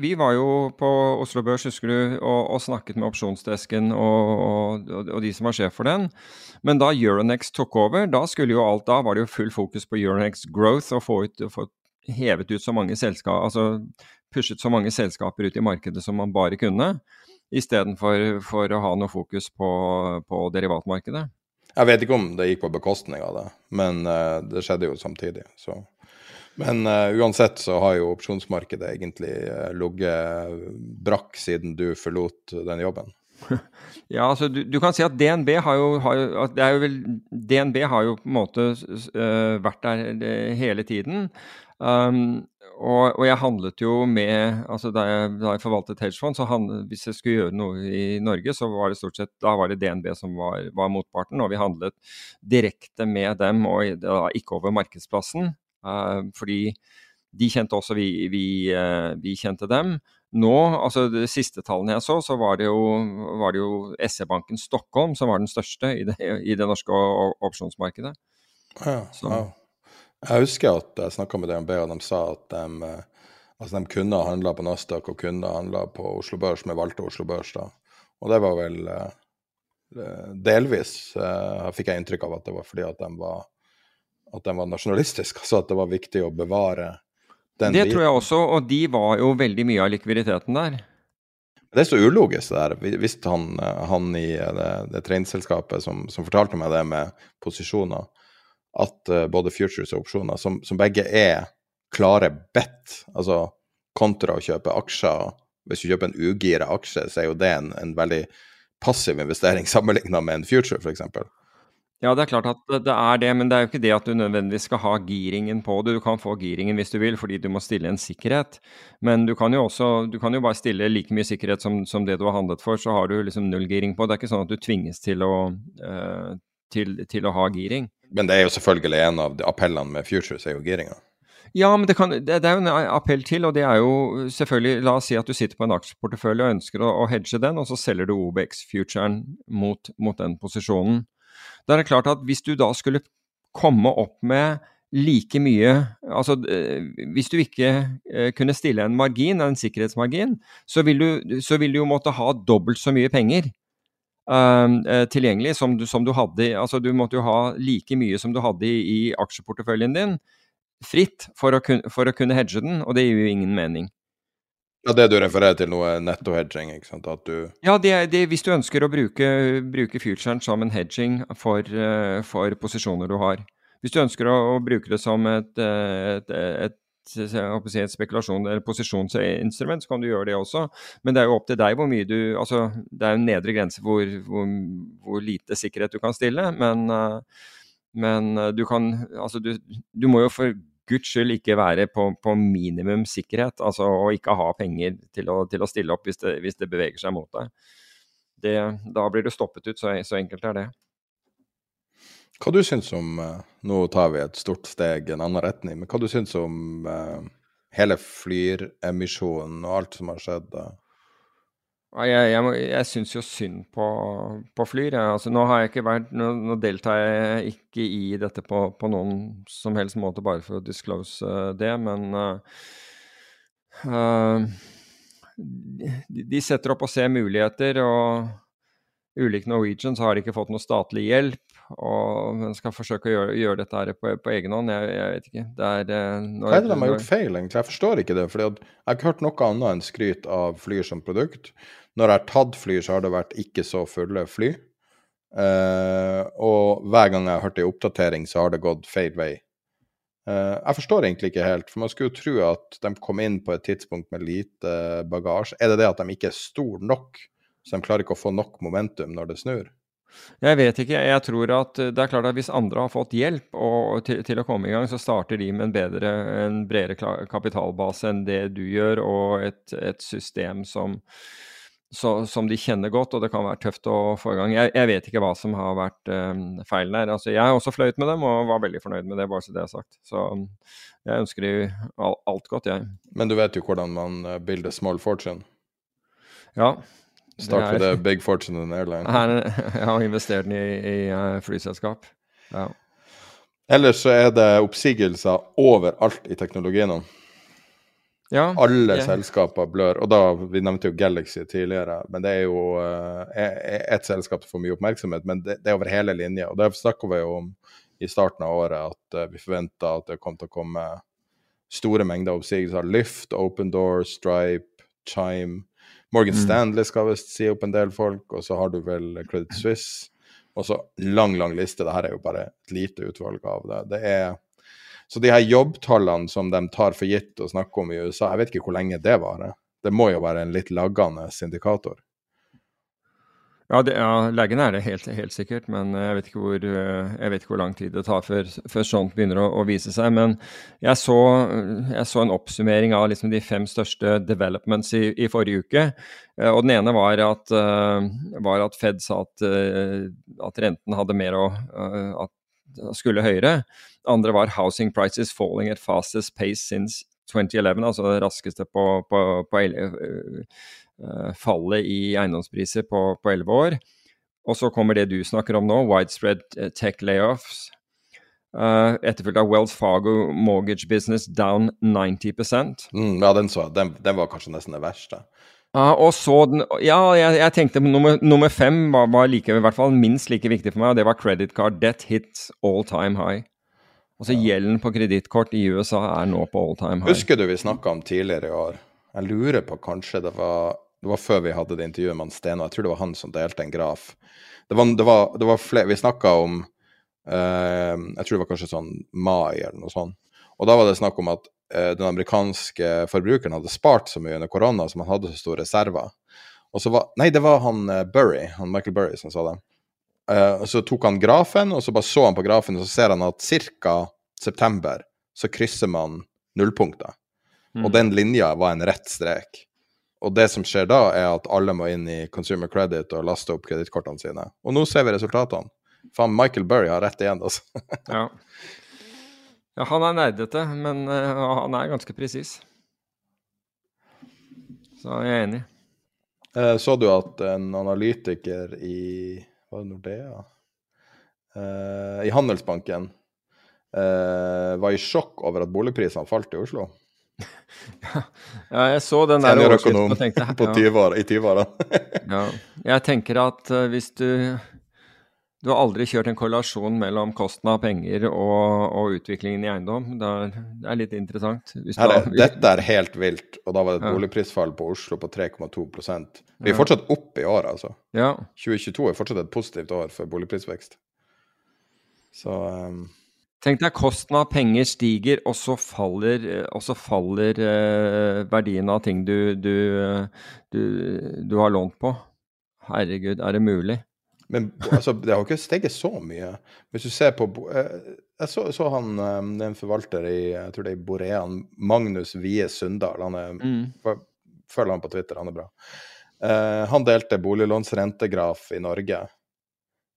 vi var jo på Oslo Børs husker du, og, og snakket med opsjonsdesken og, og, og, de som var sjef for den. Men da Euronex tok over, da, jo alt, da var det jo full fokus på Euronex growth og få, ut, få hevet ut så mange selskaper, altså pushet så mange selskaper ut i markedet som man bare kunne. Istedenfor for å ha noe fokus på, på derivatmarkedet. Jeg vet ikke om det gikk på bekostning av det, men uh, det skjedde jo samtidig. så... Men uh, uansett så har jo opsjonsmarkedet egentlig uh, ligget brakk siden du forlot den jobben. Ja, altså du, du, kan si at DNB har jo, har jo, jo vel, DNB har jo på en måte uh, vært der hele tiden. Um, og, og, jeg handlet jo med altså Da jeg, da jeg forvaltet hedgefond, så handlet, hvis jeg skulle gjøre noe i Norge, så var det stort sett da var det DNB som var, var motparten. Og vi handlet direkte med dem, og da, ikke over markedsplassen. Eh, fordi de kjente også vi, vi, eh, vi kjente dem. Nå, altså De siste tallene jeg så, så var det jo, var jo SE-banken Stockholm som var den største i det, i det norske opsjonsmarkedet. Ja, ja. Jeg husker at jeg snakka med DNB, og de sa at de, eh, altså de kunne ha handla på Nasdaq og kunne ha handla på Oslo Børs, men valgte Oslo Børs da. Og det var vel delvis, fikk jeg inntrykk av at det var fordi at de var at den var nasjonalistisk, altså at det var viktig å bevare den Det tror jeg også, og de var jo veldig mye av likviditeten der. Det er så ulogisk, det der. Hvis han, han i det, det treningsselskapet som, som, fortalte meg det med posisjoner, at uh, både futures og opsjoner, som, som, begge er klare bet, altså kontra å kjøpe aksjer Hvis du kjøper en ugira aksje, så er jo det en, en veldig passiv investering sammenlignet med en future, f.eks. Ja, det er klart at det er det, men det er jo ikke det at du nødvendigvis skal ha giringen på det. Du kan få giringen hvis du vil, fordi du må stille en sikkerhet. Men du kan jo også du kan jo bare stille like mye sikkerhet som, som det du har handlet for, så har du liksom null giring på. Det er ikke sånn at du tvinges til å, uh, til, til å ha giring. Men det er jo selvfølgelig en av appellene med Futures, er jo giringa. Ja, men det, kan, det, det, er jo en appell til, og det er jo selvfølgelig La oss si at du sitter på en aksjeportefølje og ønsker å, å hedge den, og så selger du OBX-futuren mot, mot den posisjonen. Da er det klart at hvis du da skulle komme opp med like mye Altså eh, hvis du ikke eh, kunne stille en margin, en sikkerhetsmargin, så vil du, så vil du jo måtte ha dobbelt så mye penger uh, tilgjengelig som du, som du, hadde Altså du måtte jo ha like mye som du hadde i, i aksjeporteføljen din, fritt, for å, kun, for å kunne hedge den, og det gir jo ingen mening. Ja, Det du refererer til nå, er netto-hedging? ikke sant? At du Ja, det, det, hvis du ønsker å bruke, bruke futuren som en hedging for, uh, for, posisjoner du har. Hvis du ønsker å, å bruke det som et, et, et, et, et spekulasjon- eller posisjonsinstrument, så kan du gjøre det også. Men det er jo opp til deg hvor mye du Altså, det er en nedre grense hvor, hvor, hvor lite sikkerhet du kan stille, men, uh, men du kan Altså, du, du må jo for guds skyld ikke være på, på minimum sikkerhet, altså å ikke ha penger til å, til å stille opp hvis det, hvis det, beveger seg mot deg. Det, da blir du stoppet ut, så, så, enkelt er det. Hva du syns om eh, Nå tar vi et stort steg i en annen retning, men hva du syns om uh, hele Flyr-emisjonen og alt som har skjedd? Uh? Jeg, jeg, jeg syns jo synd på, på Flyr. Altså, nå, jeg vært, nå, nå, deltar jeg ikke i dette på, på, noen som helst måte bare for å disclose uh, det, men uh, uh, de, de, setter opp og ser muligheter, og ulike Norwegians har ikke fått noe statlig hjelp. Og men skal forsøke å gjøre, gjøre dette her på, på egen hånd. Jeg, jeg, vet ikke. Det er, Hva er det de har gjort feil, egentlig? Jeg forstår ikke det. For jeg har ikke hørt noe annet enn skryt av fly som produkt. Når jeg har tatt fly, så har det vært ikke så fulle fly. Uh, og hver gang jeg har hørt ei oppdatering, så har det gått feil vei. Uh, jeg forstår egentlig ikke helt, for man skulle jo tro at de kom inn på et tidspunkt med lite bagasje. Er det det at de ikke er store nok, så de klarer ikke å få nok momentum når det snur? Jeg vet ikke. Jeg tror at det er klart at hvis andre har fått hjelp og, til, til, å komme i gang, så starter de med en, bedre, en bredere kapitalbase enn det du gjør, og et, et system som, så, som de kjenner godt, og det kan være tøft å få i gang. Jeg, jeg vet ikke hva som har vært um, feilen der. Altså, jeg har også fløyet med dem og var veldig fornøyd med det, bare så det er sagt. Så jeg ønsker de alt godt, jeg. Men du vet jo hvordan man bilder small fortune? Ja, Start with a Big Fortune and Airline. Jeg har investert den i, i uh, flyselskap. Ja. Ellers så er det oppsigelser overalt i teknologien nå. Ja, Alle yeah. selskaper blør. Og da, Vi nevnte jo Galaxy tidligere, men det er jo uh, ett selskap som får mye oppmerksomhet. Men det, det er over hele linja. Og det snakka vi jo om i starten av året, at uh, vi forventa at det kom til å komme store mengder oppsigelser. Lyft, Open Door, Stripe, Chime. Morgan Mm. Stanley skal visst si opp en del folk, og så har du vel Credit Suisse. Og så lang, lang liste. Dette er jo bare et lite utvalg av det. det er, så de her jobbtallene som de tar for gitt og snakker om i USA, jeg vet ikke hvor lenge det varer. Det må jo være en litt laggende indikator. Ja, det, ja, legene er det helt, helt sikkert, men jeg vet, ikke hvor, eh, vet ikke hvor lang tid det tar før, før sånt begynner å, å, vise seg. Men jeg så, jeg så en oppsummering av liksom de fem største developments i, i, forrige uke. Eh, Og den ene var at, var at Fed sa at, at, renten hadde mer å skulle høyere. Andre var 'housing prices falling at fastest pace since 2011', altså det raskeste på, på, på fallet i eiendomspriser på elleve år. Og så kommer det du snakker om nå, widespread tech layoffs. Uh, etterfulgt av Wells Fargo mortgage business down 90 mm, Ja, den, så, den, den, var kanskje nesten det verste. Uh, og så den, Ja, jeg, jeg tenkte nummer, nummer fem var, var like, i hvert fall minst like viktig for meg, og det var credit card debt hit all time high. Altså ja. Gjelden på kredittkort i USA er nå på all time high. Husker du vi snakka om tidligere i år? Jeg lurer på kanskje det var det var før vi hadde det intervjuet med Steno. Jeg tror det var han som delte en graf. Det var, det var, det var flere Vi snakka om uh, Jeg tror det var kanskje sånn mai eller noe sånt. Og da var det snakk om at uh, den amerikanske forbrukeren hadde spart så mye under korona som han hadde så store reserver. Og så var Nei, det var han uh, Burry, han Michael Burry som sa det. og så tok han grafen, og så bare så han på grafen, og så ser han at ca. september så krysser man nullpunktet. Mm. Og den linja var en rett strek. Og det som skjer da, er at alle må inn i consumer credit og laste opp kredittkortene sine. Og nå ser vi resultatene. Faen, Michael Burry har rett igjen, altså. ja. ja. han er nerdete, men uh, han er ganske presis. Så jeg er enig. Uh, så du at en analytiker i var det Nordea? Uh, I Handelsbanken var i sjokk over at boligprisene falt i Oslo? Ja, jeg så den der overskriften og tenkte på 20 i 20-åra. ja. Jeg tenker at uh, hvis du Du har aldri kjørt en korrelasjon mellom kosten av penger og, og utviklingen i eiendom. Det er, det er litt interessant. Er, dette er helt vilt, og da var det et ja. boligprisfall på Oslo på 3,2% Vi er fortsatt opp i år, altså. Ja. 2022 er fortsatt et positivt år for boligprisvekst. Så um Tenk deg kosten av penger stiger, og så faller, og så faller eh, verdien av ting du, du, du, du, har lånt på. Herregud, er det mulig? Men altså, det har ikke steget så mye. Hvis du ser på Jeg så, så han det er en forvalter i jeg tror det er i Borean, Magnus Wie Sundal. Han er, mm. Følger han på Twitter, han er bra. Uh, han delte boliglånsrentegraf i Norge.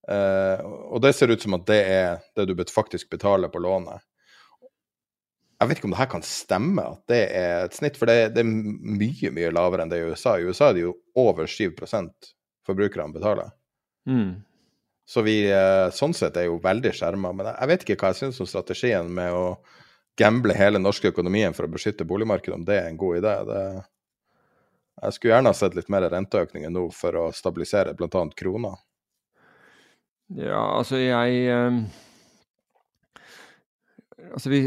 Uh, og det ser ut som at det er det du faktisk betaler på lånet. Jeg vet ikke om det her kan stemme, at det er et snitt, for det, det er mye mye lavere enn det i USA. I USA er det jo over 7 forbrukerne betaler. Mm. Så vi uh, sånn sett er jo veldig skjerma. Men jeg vet ikke hva jeg syns om strategien med å gamble hele den norske økonomien for å beskytte boligmarkedet, om det er en god idé. Det, jeg skulle gjerne ha sett litt mer renteøkninger nå for å stabilisere bl.a. krona. Ja, altså jeg Altså vi,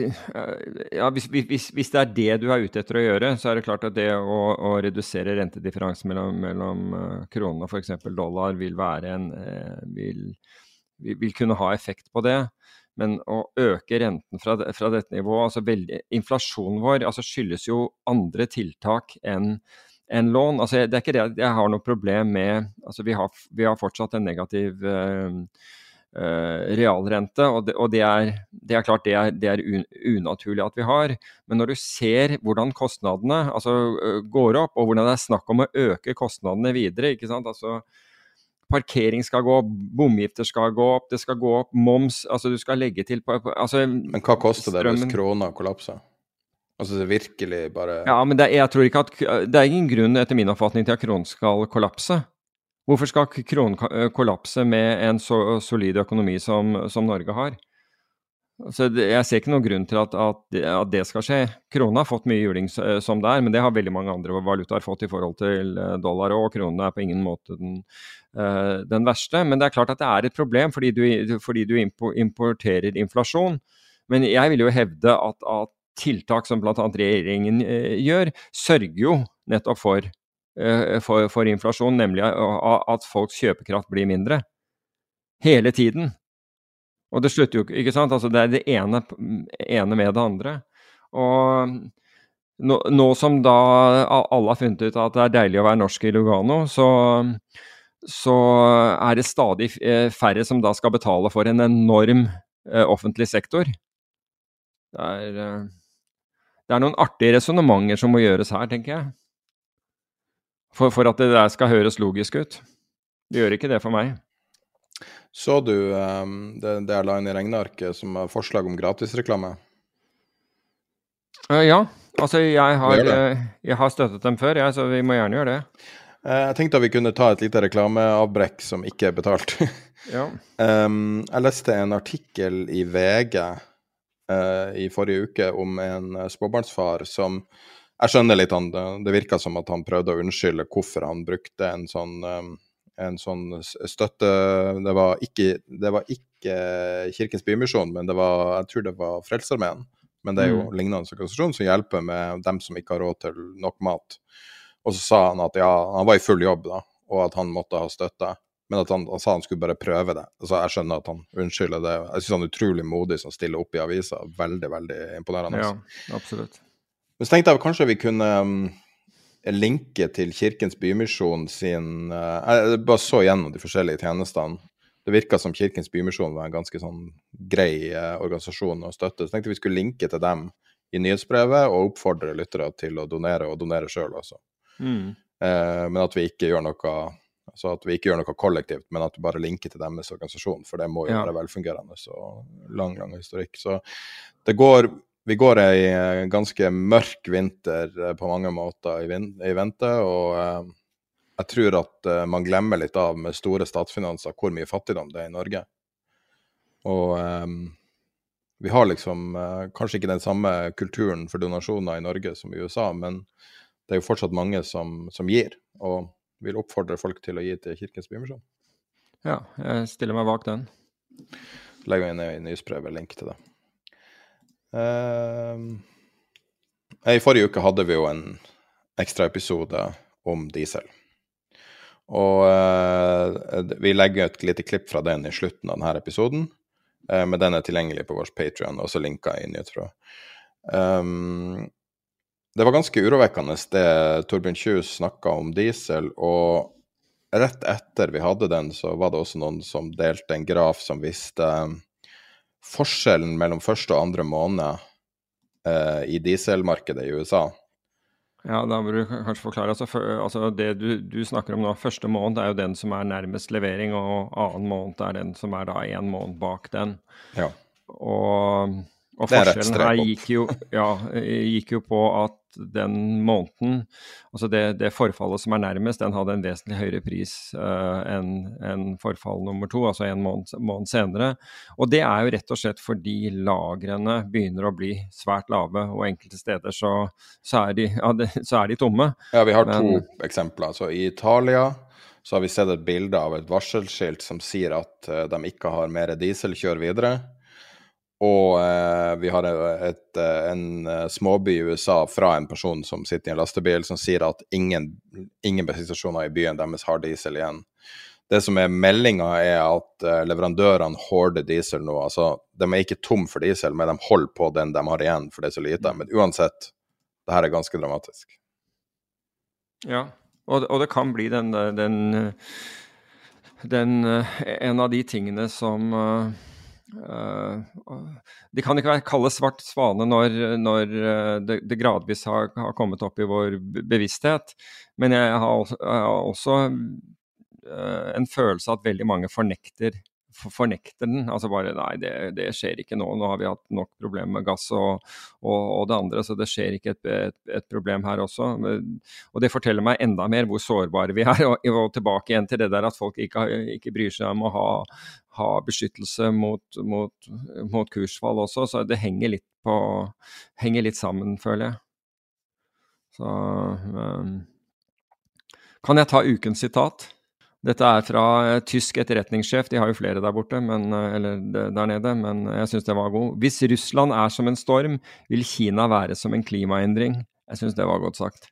ja, hvis, hvis, hvis, det er det du er ute etter å gjøre, så er det klart at det å, å redusere rentedifferansen mellom, mellom uh, kronen og f.eks. dollar vil, en, vil, vil, kunne ha effekt på det. Men å øke renten fra, fra dette nivået altså veldig, Inflasjonen vår altså skyldes jo andre tiltak enn en lån. Altså, det er ikke det at jeg har noe problem med altså, vi, har, vi har fortsatt en negativ uh, Uh, realrente. Og, det, og det, er, det, er, klart det er, det er un, unaturlig at vi har. Men når du ser hvordan kostnadene altså, uh, går opp, og hvordan det er snakk om å øke kostnadene videre ikke sant? Altså, Parkering skal gå opp, bomgifter skal gå opp, det skal gå opp moms altså Du skal legge til på, på, altså, Men hva koster det hvis krona kollapser? Altså det virkelig bare Ja, men jeg tror ikke at Det er ingen grunn, etter min oppfatning, til at kronen skal kollapse. Hvorfor skal kronen eh, kollapse med en så solid økonomi som, som Norge har? Så jeg ser ikke noen grunn til at, at, at, det skal skje. Kronen har fått mye juling eh, som det er, men det har veldig mange andre valutaer fått i forhold til eh, dollar og kronen er på ingen måte den, den, verste. Men det er klart at det er et problem fordi du, fordi du importerer inflasjon. Men jeg vil jo hevde at, at tiltak som bl.a. regjeringen gjør, sørger jo nettopp for Eh, for, for, inflasjon, nemlig at folks kjøpekraft blir mindre. Hele tiden. Og det slutter jo ikke sant? Altså det er det ene, ene med det andre. Og nå, nå, som da alle har funnet ut at det er deilig å være norsk i Lugano, så, så er det stadig eh, færre som da skal betale for en enorm eh, offentlig sektor. Det er, det er noen artige resonnementer som må gjøres her, tenker jeg. For, for, at det der skal høres logisk ut. Det gjør ikke det for meg. Så du um, det, det jeg la inn i regnearket som er forslag om gratisreklame? Uh, ja. Altså, jeg har, uh, jeg har, støttet dem før, jeg, så vi må gjerne gjøre det. Uh, jeg tenkte at vi kunne ta et lite reklameavbrekk som ikke er betalt. ja. um, jeg leste en artikkel i VG i forrige uke om en småbarnsfar som jeg skjønner litt han Det virka som at han prøvde å unnskylde hvorfor han brukte en sånn, um, en sånn støtte Det var ikke, det var ikke Kirkens Bymisjon, men det var, jeg tror det var Frelsesarmeen. Men det er jo mm. lignende organisasjon som hjelper med dem som ikke har råd til nok mat. Og så sa han at ja, han var i full jobb, da, og at han måtte ha støtte. Men at han, han sa han skulle bare prøve det. Altså, jeg skjønner at han unnskylder det. Jeg syns han er utrolig modig som stiller opp i avisa. Veldig, veldig imponerende. Ja, absolutt. Men så tenkte jeg kanskje vi kunne um, linke til Kirkens Bymisjon sin uh, Jeg bare så gjennom de forskjellige tjenestene. Det virka som Kirkens Bymisjon var en ganske sånn grei uh, organisasjon å støtte. Så tenkte vi skulle linke til dem i nyhetsbrevet og oppfordre lyttere til å donere, og donere sjøl også. Mm. Uh, men at vi ikke gjør noe altså at vi ikke gjør noe kollektivt, men at vi bare linker til deres organisasjon, for det må jo ja. være velfungerende og lang, lang historikk. Så det går vi går ei eh, ganske mørk vinter eh, på mange måter i, i vente, og eh, jeg tror at man glemmer litt av med store statsfinanser hvor mye fattigdom det er i Norge. Og um, vi har liksom uh, kanskje ikke den samme kulturen for donasjoner i Norge som i USA, men det er jo fortsatt mange som, som gir, og vil oppfordre folk til å gi til Kirkens Bymisjon. Ja, jeg stiller meg bak den. Legger inn i nyhetsbrevet link til det. Uh, I forrige uke hadde vi jo en ekstraepisode om diesel. Og uh, vi legger et lite klipp fra den i slutten av denne episoden. Uh, men den er tilgjengelig på vår Patrion, også linka i nyhetsbrevet. Um, det var ganske urovekkende det Torbjørn Kjus snakka om diesel. Og rett etter vi hadde den, så var det også noen som delte en graf som viste forskjellen mellom første og andre måned eh, i dieselmarkedet i USA. Ja, da må du kanskje forklare. Altså, for, altså Det du, du, snakker om nå, første måned er jo den som er nærmest levering, og annen måned er den som er da én måned bak den. Ja. Og og forskjellen her gikk jo, ja, gikk jo, på at den måneden, altså det, det, forfallet som er nærmest, den hadde en vesentlig høyere pris uh, enn en forfall nummer to, altså en måned, måned, senere. Og det er jo rett og slett fordi lagrene begynner å bli svært lave, og enkelte steder så, så, er, de, ja, det, så er, de, tomme. Ja, vi har Men, to eksempler. Altså I Italia så har vi sett et bilde av et varselskilt som sier at uh, de ikke har mer diesel, kjør videre. Og eh, vi har et, en småby i USA fra en person som sitter i en lastebil, som sier at ingen, ingen bensinstasjoner i byen deres har diesel igjen. Det som er meldinga, er at leverandørene hoarder diesel nå. Altså, de er ikke tom for diesel, men de holder på den de har igjen, for det er så lite. Men uansett, det her er ganske dramatisk. Ja, og, og det kan bli den, den, den, En av de tingene som Uh, de kan ikke kalde svart svane når, når det, det, gradvis har, har, kommet opp i vår bevissthet. Men jeg har også, jeg har også uh, en følelse av at veldig mange fornekter fornekter den. Altså bare nei, det, det, skjer ikke nå. Nå har vi hatt nok problemer med gass og, og, og, det andre, så det skjer ikke et, et, et, problem her også. Og det forteller meg enda mer hvor sårbare vi er. Og, og tilbake igjen til det der at folk ikke, ikke bryr seg om å ha, ha beskyttelse mot, mot, mot, kursfall også. Så det henger litt, på, henger litt sammen, føler jeg. Så um, Kan jeg ta ukens sitat? Dette er fra uh, tysk etterretningssjef, de har jo flere der borte, men, uh, eller der nede, men jeg syns det var god. Hvis Russland er som en storm, vil Kina være som en klimaendring. Jeg syns det var godt sagt.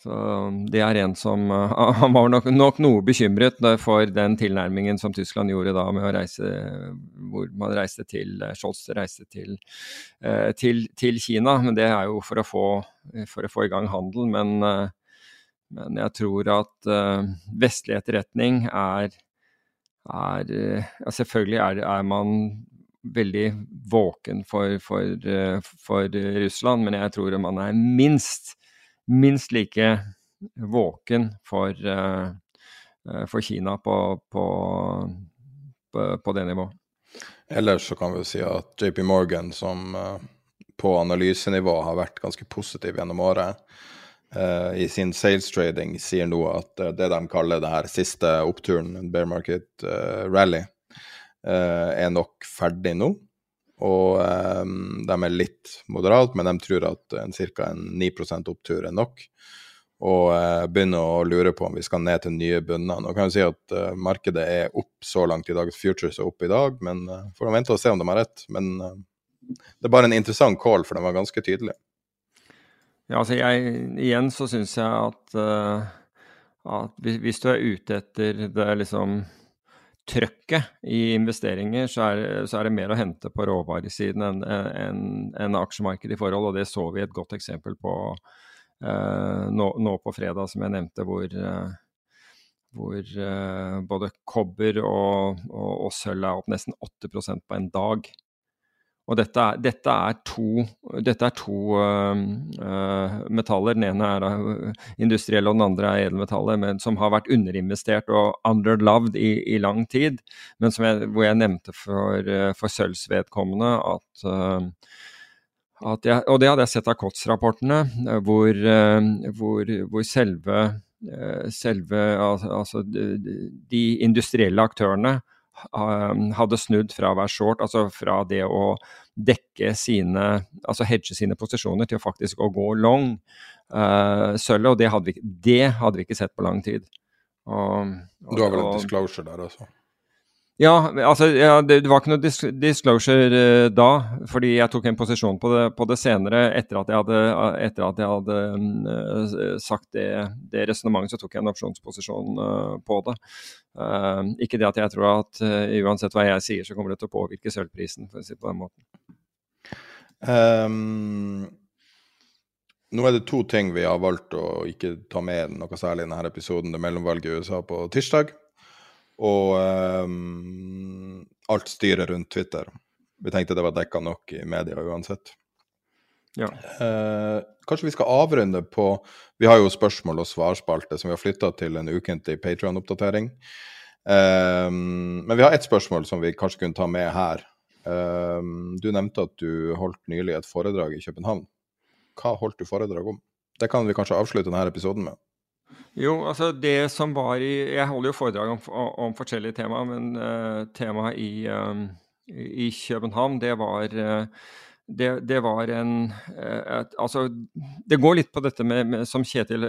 Så um, Det er en som uh, Han var nok, nok, noe bekymret for den tilnærmingen som Tyskland gjorde da med å reise Hvor man reiste til Scholz reiste til, til, til Kina. Men det er jo for å få, for å få i gang handel. Men men jeg tror at uh, vestlig etterretning er, er uh, ja, Selvfølgelig er, er, man veldig våken for, for, uh, for, Russland, men jeg tror man er minst, minst like våken for, for Kina på, på, på, på, det nivået. Ellers så kan vi si at JP Morgan, som på analysenivå har vært ganske positiv gjennom året, uh, i sin sales trading sier nå at uh, det de kaller det her siste oppturen, bear market uh, rally, er nok ferdig nå. Og um, de er litt moderate, men de tror at en ca. 9 opptur er nok. Og begynner å lure på om vi skal ned til nye bunner. Nå kan vi si at markedet er opp så langt i dag. Futures er opp i dag, men får vente og se om de har rett. Men det er bare en interessant call, for den var ganske tydelig. Ja, altså jeg, igjen så syns jeg at, uh, at, hvis du er ute etter det liksom trøkket i investeringer, så er, så er, det mer å hente på råvaresiden enn en, en aksjemarkedet i forhold. Og det så vi et godt eksempel på uh, nå, nå, på fredag, som jeg nevnte, hvor, uh, hvor både kobber og, og, og sølv er opp nesten 8 på en dag. Og dette dette er to, dette er to uh, uh, metaller. Den ene er uh, industrielle, og den andre er edelmetaller, men som har vært underinvestert og underloved i, i lang tid. Men jeg, hvor jeg nevnte for, for sølvs vedkommende at, at jeg, Og det hadde jeg sett av KOTS-rapportene, hvor, hvor, hvor, selve, selve altså, de industrielle aktørene hadde snudd fra å være short, altså fra det å dekke sine, altså hedge sine posisjoner, til å faktisk å gå long uh, sølvet. Og det hadde, vi, det hadde, vi, ikke sett på lang tid. Og, og, du har vel en disclosure der, altså? Ja, altså, ja, det, var ikke noe dis disclosure uh, da, fordi jeg tok en posisjon på det, på det senere. Etter at jeg hadde, etter at jeg hadde uh, sagt det, det resonnementet, så tok jeg en opsjonsposisjon uh, på det. ikke det at jeg tror at uansett hva jeg sier, så kommer det til å påvirke sølvprisen, for å si det på den måten. Um, nå er det to ting vi har valgt å ikke ta med noe særlig i denne episoden. Det er mellomvalget i USA på tirsdag og um, alt styret rundt Twitter. Vi tenkte det var dekka nok i media uansett. Ja. Uh, kanskje vi skal avrunde på Vi har jo spørsmål og svarspalte som vi har flytta til en ukentlig Patrion-oppdatering. Um, men vi har ett spørsmål som vi kanskje kunne ta med her. Um, du nevnte at du holdt nylig et foredrag i København. Hva holdt du foredrag om? Det kan vi kanskje avslutte denne episoden med. Jo, altså det som var i Jeg holder jo foredrag om, om forskjellige temaer, men uh, temaet i, um, i, København, det var uh, det, det, var en et, Altså, det går litt på dette med, med som Kjetil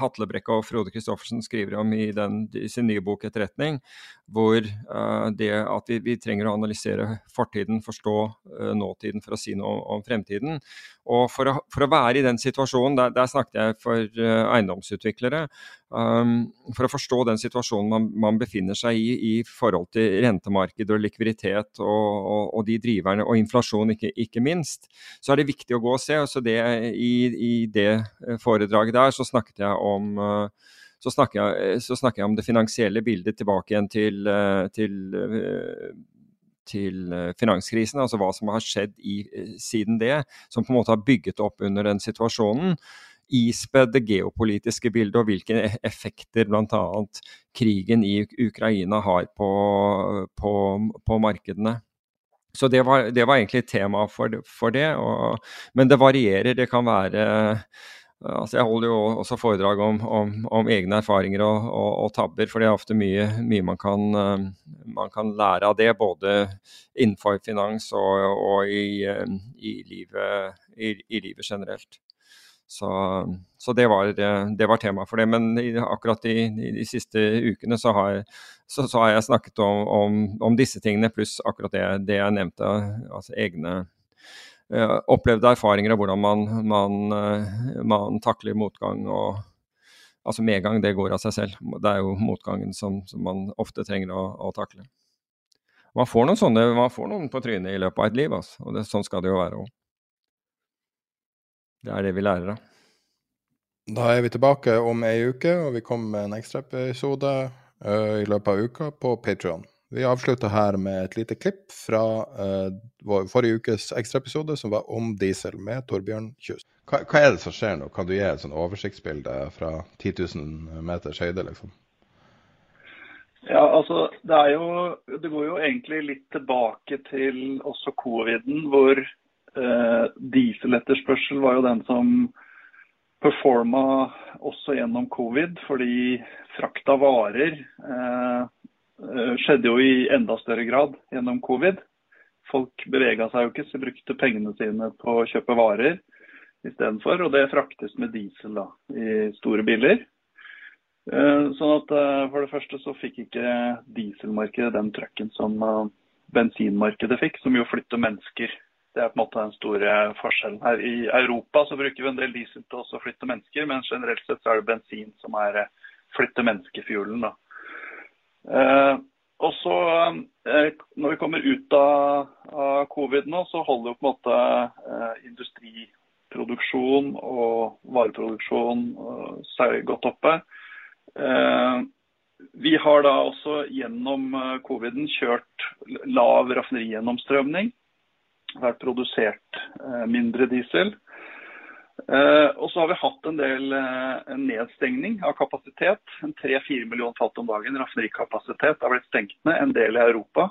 Hatlebrekke og Frode Christoffersen skriver om i, den, i sin nye bok 'Etterretning', hvor uh, det at vi, vi, trenger å analysere fortiden, forstå uh, nåtiden for å si noe om, fremtiden. Og for å, for å, være i den situasjonen, der, der snakket jeg for eiendomsutviklere, um, for å forstå den situasjonen man, man, befinner seg i i forhold til rentemarked og likviditet og, og, og de driverne, og inflasjon ikke, ikke, minst, så er det viktig å gå og se. Så det, i, i, det foredraget der så snakket jeg om så snakker, jeg, så snakker jeg om det finansielle bildet tilbake igjen til, til til finanskrisen, altså hva som har skjedd i, siden det, som på en måte har bygget opp under den situasjonen ispedd det geopolitiske bildet og hvilke e-, effekter bl.a. krigen i Ukraina har på, på, på markedene. Så det var, det var, egentlig tema for, for det. Og, men det varierer. Det kan være altså Jeg holder jo også foredrag om, om, om egne erfaringer og, og, og, tabber, for det er ofte mye, mye man, kan, man, kan, lære av det. Både innenfor finans og, og i, i, livet, i, i livet generelt. Så, så det, var, var, tema for det. Men akkurat i, de siste ukene så har, så, så har jeg snakket om, om, disse tingene, pluss akkurat det, det jeg nevnte. Altså egne opplevde erfaringer av hvordan man, man, uh, man, takler motgang. og Altså medgang, det går av seg selv. Det er jo motgangen som, som man ofte trenger å, å, takle. Man får noen sånne, man får noen på trynet i løpet av et liv, altså. og det, sånn skal det jo være òg. Det er det vi lærer av. Da er vi tilbake om ei uke, og vi kommer med en ekstraepisode uh, i løpet av uka på Patrion. Vi avslutter her med et lite klipp fra uh, vår forrige ukes ekstraepisode, som var om diesel, med Torbjørn Kjus. Hva, hva, er det som skjer nå? Kan du gi et sånn oversiktsbilde fra 10 000 meters høyde, liksom? Ja, altså det er jo Det går jo egentlig litt tilbake til også coviden, hvor uh, dieseletterspørsel var jo den som performa også gjennom covid, fordi frakt av varer eh, skjedde jo i enda større grad gjennom covid. Folk bevega seg jo ikke, så brukte pengene sine på å kjøpe varer istedenfor. Og det fraktes med diesel da, i store biler. Eh, sånn at eh, For det første så fikk ikke dieselmarkedet den trøkken som eh, bensinmarkedet fikk, som jo flytter mennesker det er på en måte den store forskjellen her. I Europa så bruker vi en del diesel til å flytte mennesker, men generelt sett så er det bensin som er eh, flytte menneskefuelen. da. Eh, og så, eh, Når vi kommer ut av, covid nå, så holder jo på en måte eh, industriproduksjon og vareproduksjon seg godt oppe. Vi har da også gjennom coviden kjørt lav raffinerigjennomstrømning vært produsert mindre diesel. Eh, og så har vi hatt en del eh, nedstengning av kapasitet. 3-4 millioner fat om dagen raffinerikapasitet har blitt stengt ned, en del i Europa.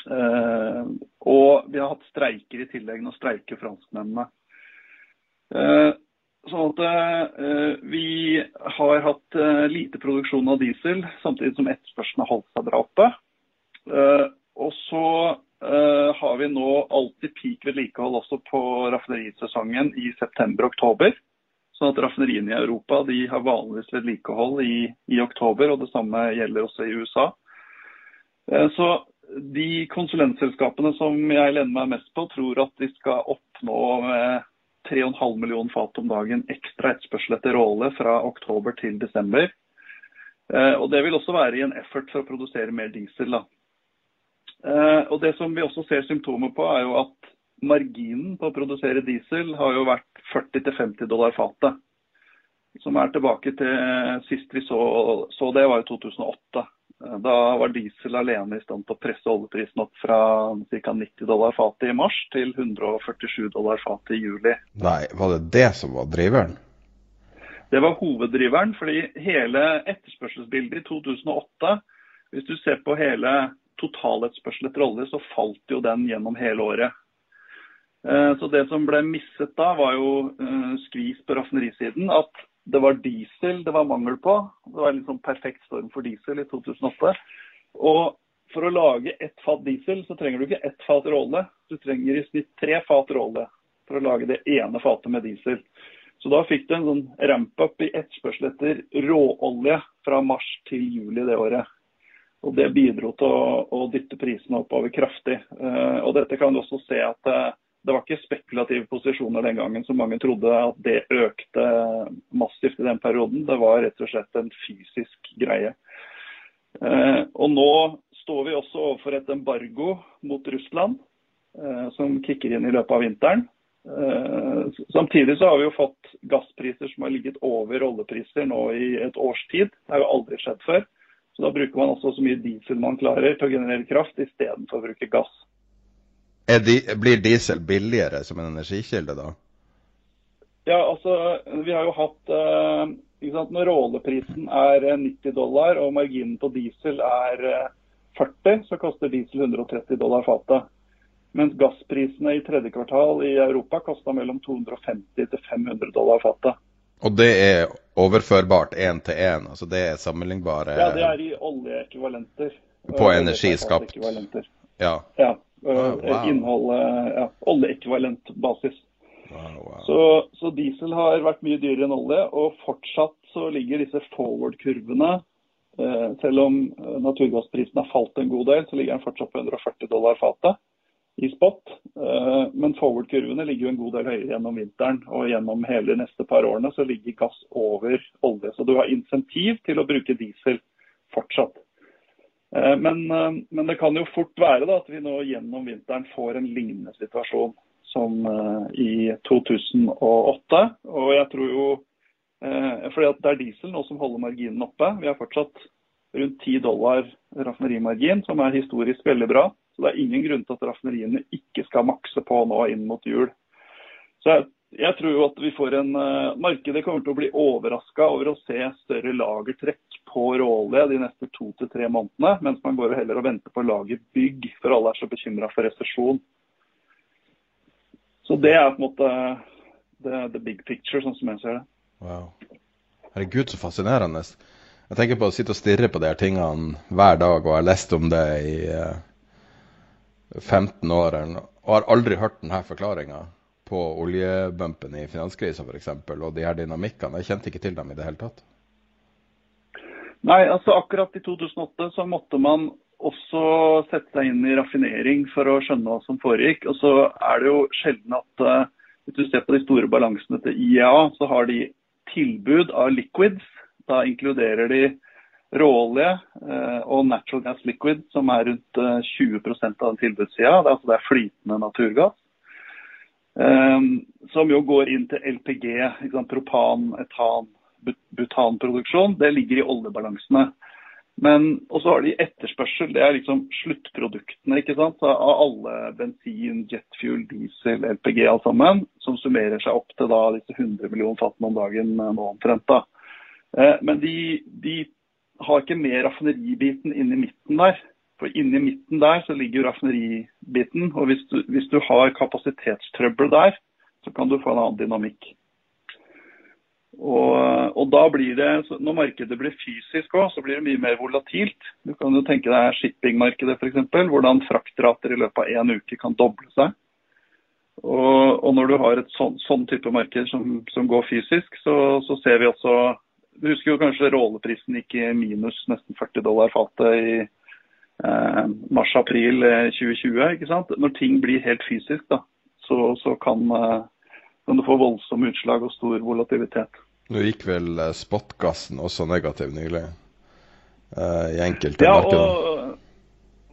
Og vi har hatt streiker i tillegg. Nå streiker franskmennene. Sånn at Vi har hatt lite produksjon av diesel, samtidig som etterspørselen har holdt seg bra oppe. Og så har vi nå alltid peak vedlikehold også på raffinerisesongen i september-oktober. Sånn at Raffineriene i Europa har vanligvis vedlikehold i, i, oktober, og det samme gjelder også i USA. Uh, så de konsulentselskapene som jeg lener meg mest på, tror at de skal oppnå med 3,5 millioner fat om dagen ekstra etterspørsel etter råolje fra oktober til desember. Og Det vil også være i en effort for å produsere mer diesel. da. Eh, og Det som vi også ser symptomer på, er jo at marginen på å produsere diesel har jo vært 40-50 dollar fatet. Som er tilbake til sist vi så, så det, var i 2008. Eh, da var diesel alene i stand til å presse oljeprisen opp fra ca. 90 dollar fatet i mars til 147 dollar fatet i juli. Nei, var det det som var driveren? Det var hoveddriveren, fordi hele etterspørselsbildet i 2008, hvis du ser på hele totaletterspørsel etter olje, så falt jo den gjennom hele året. Eh, så Det som ble misset da, var jo eh, skvis på raffinerisiden. At det var diesel det var mangel på. Det var en liksom perfekt storm for diesel i 2008. Og for å lage ett fat diesel, så trenger du ikke ett fat råolje. Du trenger i snitt tre fat råolje for å lage det ene fatet med diesel. Så da fikk du en sånn ramp-up i etterspørsel etter råolje fra mars til juli det året. Og Det bidro til å, å dytte prisene oppover kraftig. Uh, og dette kan du også se at uh, det var ikke spekulative posisjoner den gangen som mange trodde at det økte massivt i den perioden. Det var rett og slett en fysisk greie. Uh, og nå står vi også overfor et embargo mot Russland, som kicker inn i løpet av vinteren. Eh, samtidig så har vi jo fått gasspriser som har ligget over rollepriser nå i et års tid. Det har jo aldri skjedd før. Så Da bruker man også så mye diesel man klarer til å generere kraft, istedenfor å bruke gass. De, blir diesel billigere som en energikilde da? Ja, altså vi har jo hatt eh, Når råleprisen er 90 dollar og marginen på diesel er 40, eh, så koster diesel 130 dollar fatet. Mens gassprisene i tredje kvartal i Europa kosta mellom 250 til 500 dollar fatet. Og det er overførbart én til én? Altså det er sammenlignbare Ja, det er i oljeekvivalenter. På energi skapt? Ja. ja. Oh, wow. Innholdet ja, oljeekvivalentbasis. Wow, wow. så, så, diesel har vært mye dyrere enn olje, og fortsatt så ligger disse forward-kurvene eh, Selv om eh, naturgassprisen har falt en god del, så ligger den fortsatt på 140 dollar fatet i spot. Eh, men forward-kurvene ligger jo en god del høyere gjennom vinteren. Og gjennom hele de neste par årene så ligger gass over olje. Så du har insentiv til å bruke diesel fortsatt. Eh, men, eh, men det kan jo fort være da, at vi nå gjennom vinteren får en lignende situasjon som i 2008. Og jeg tror jo fordi at det er diesel nå som holder marginen oppe. Vi har fortsatt rundt 10 dollar raffinerimargin, som er historisk veldig bra. Så det er ingen grunn til at raffineriene ikke skal makse på nå inn mot jul. Så jeg, jeg tror jo at vi får en uh, Markedet kommer til å bli overraska over å se større lagertrekk på råolje de neste to til tre månedene, mens man går heller og venter på lagerbygg, for alle er så bekymra for resesjon. Så det er på en måte the, the, big picture, sånn som jeg ser det. Wow. Herregud, så fascinerende. Jeg tenker på å sitte og stirre på de her tingene hver dag, og har lest om det i uh 15 år og har aldri hørt denne forklaringa på oljebumpen i finanskrisa f.eks. og de her dynamikkene. Jeg kjente ikke til dem i det hele tatt. Nei, altså akkurat i 2008 så måtte man også sette seg inn i raffinering for å skjønne hva som foregikk. Og så er det jo sjelden at uh, hvis du ser på de store balansene til IEA, så har de tilbud av liquids. Da inkluderer de råolje eh, og natural gas liquid, som er rundt 20 eh, av tilbudssida. Det, altså det er flytende naturgass. Eh, som jo går inn til LPG, propan, etan, butanproduksjon. Det ligger i oljebalansene. Men også har de etterspørsel. Det er liksom sluttproduktene ikke sant? av alle bensin, jetfuel, diesel, LPG alt sammen. Som summerer seg opp til da disse 100 millioner fatene om dagen nå omtrent. da. Men de, de har ikke med raffineribiten inni midten der. For inni midten der så ligger jo raffineribiten. Og hvis du, hvis du har kapasitetstrøbbel der, så kan du få en annen dynamikk. Og, og, da blir det, Når markedet blir fysisk òg, så blir det mye mer volatilt. Du kan jo tenke deg shippingmarkedet f.eks. Hvordan fraktrater i løpet av én uke kan doble seg. Og, og når du har et sånn, sånn type marked som, som går fysisk, så, så, ser vi også du husker jo kanskje råleprisen gikk i minus nesten 40 dollar fatet i eh, mars-april 2020. Eh, ikke sant? Når ting blir helt fysisk, da, så, så kan, eh, kan, du få voldsomme utslag og stor volatilitet. Nå gikk vel eh, spotgassen også negativ nylig eh, i enkelte ja, markeder? Og,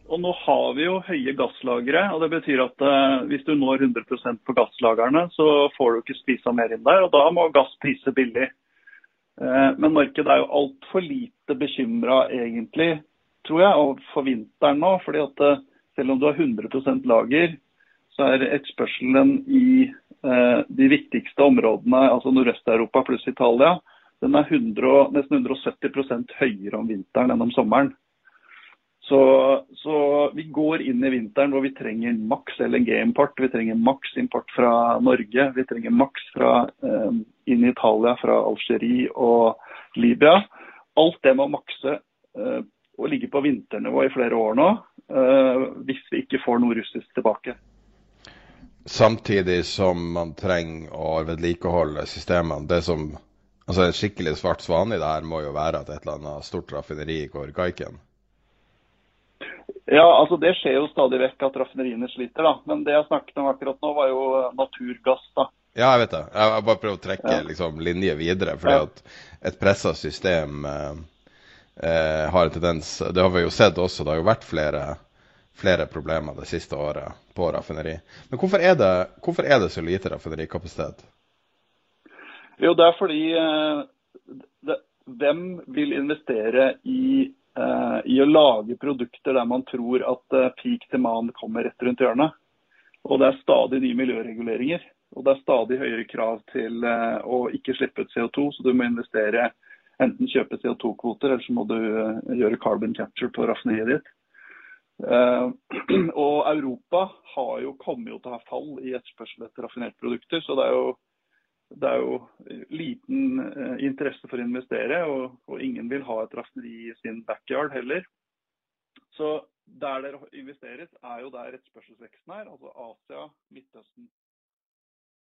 og nå har vi jo høye gasslagre. og Det betyr at eh, hvis du når 100% på gasslagrene, så får du ikke spisa mer inn der. og Da må gass prise billig. Eh, men markedet er jo altfor lite bekymra egentlig, tror jeg, for vinteren nå. fordi at eh, selv om du har 100% lager, så er etterspørselen i eh, de viktigste områdene, altså Nordøst-Europa pluss Italia, den er 100, nesten 170% høyere om vinteren enn om sommeren. Så, så, vi går inn i vinteren hvor vi trenger maks LNG-import. Vi trenger maks import fra Norge. Vi trenger maks fra eh, inn i Italia fra Algerie og Libya. Alt det må makse. Eh, og ligge på vinternivå i flere år nå, hvis vi ikke får noe russisk tilbake. Samtidig som man trenger å vedlikeholde systemene. Det som, altså En skikkelig svart svane i det her må jo være at et eller annet stort raffineri går kaiken? Ja, altså Det skjer jo stadig vekk at raffineriene sliter. da. Men det jeg snakket om akkurat nå, var jo naturgass. da. Ja, jeg vet det. Jeg bare prøver å trekke ja. liksom, linje videre. fordi ja. at et pressa system eh, eh, har en tendens Det har vi jo sett også. Det har jo vært flere, flere problemer det siste året på raffineri. Men hvorfor er det, hvorfor er det så lite raffinerikapasitet? Jo, det er fordi eh, det, Hvem vil investere i, eh, i, å lage produkter der man tror at eh, peak demand kommer rett rundt hjørnet? Og det er stadig nye miljøreguleringer. Og det er stadig høyere krav til uh, å ikke slippe ut CO2, så du må investere enten kjøpe CO2-kvoter, eller så må du gjøre carbon capture på raffineriet ditt. Og Europa har jo, kommet til å ha fall i etterspørsel etter raffinerte produkter. Så det er jo, det er jo liten interesse for å investere, og, og, ingen vil ha et raffineri i sin backyard heller. Så der det investeres, er jo der etterspørselsveksten er, altså Asia, Midtøsten.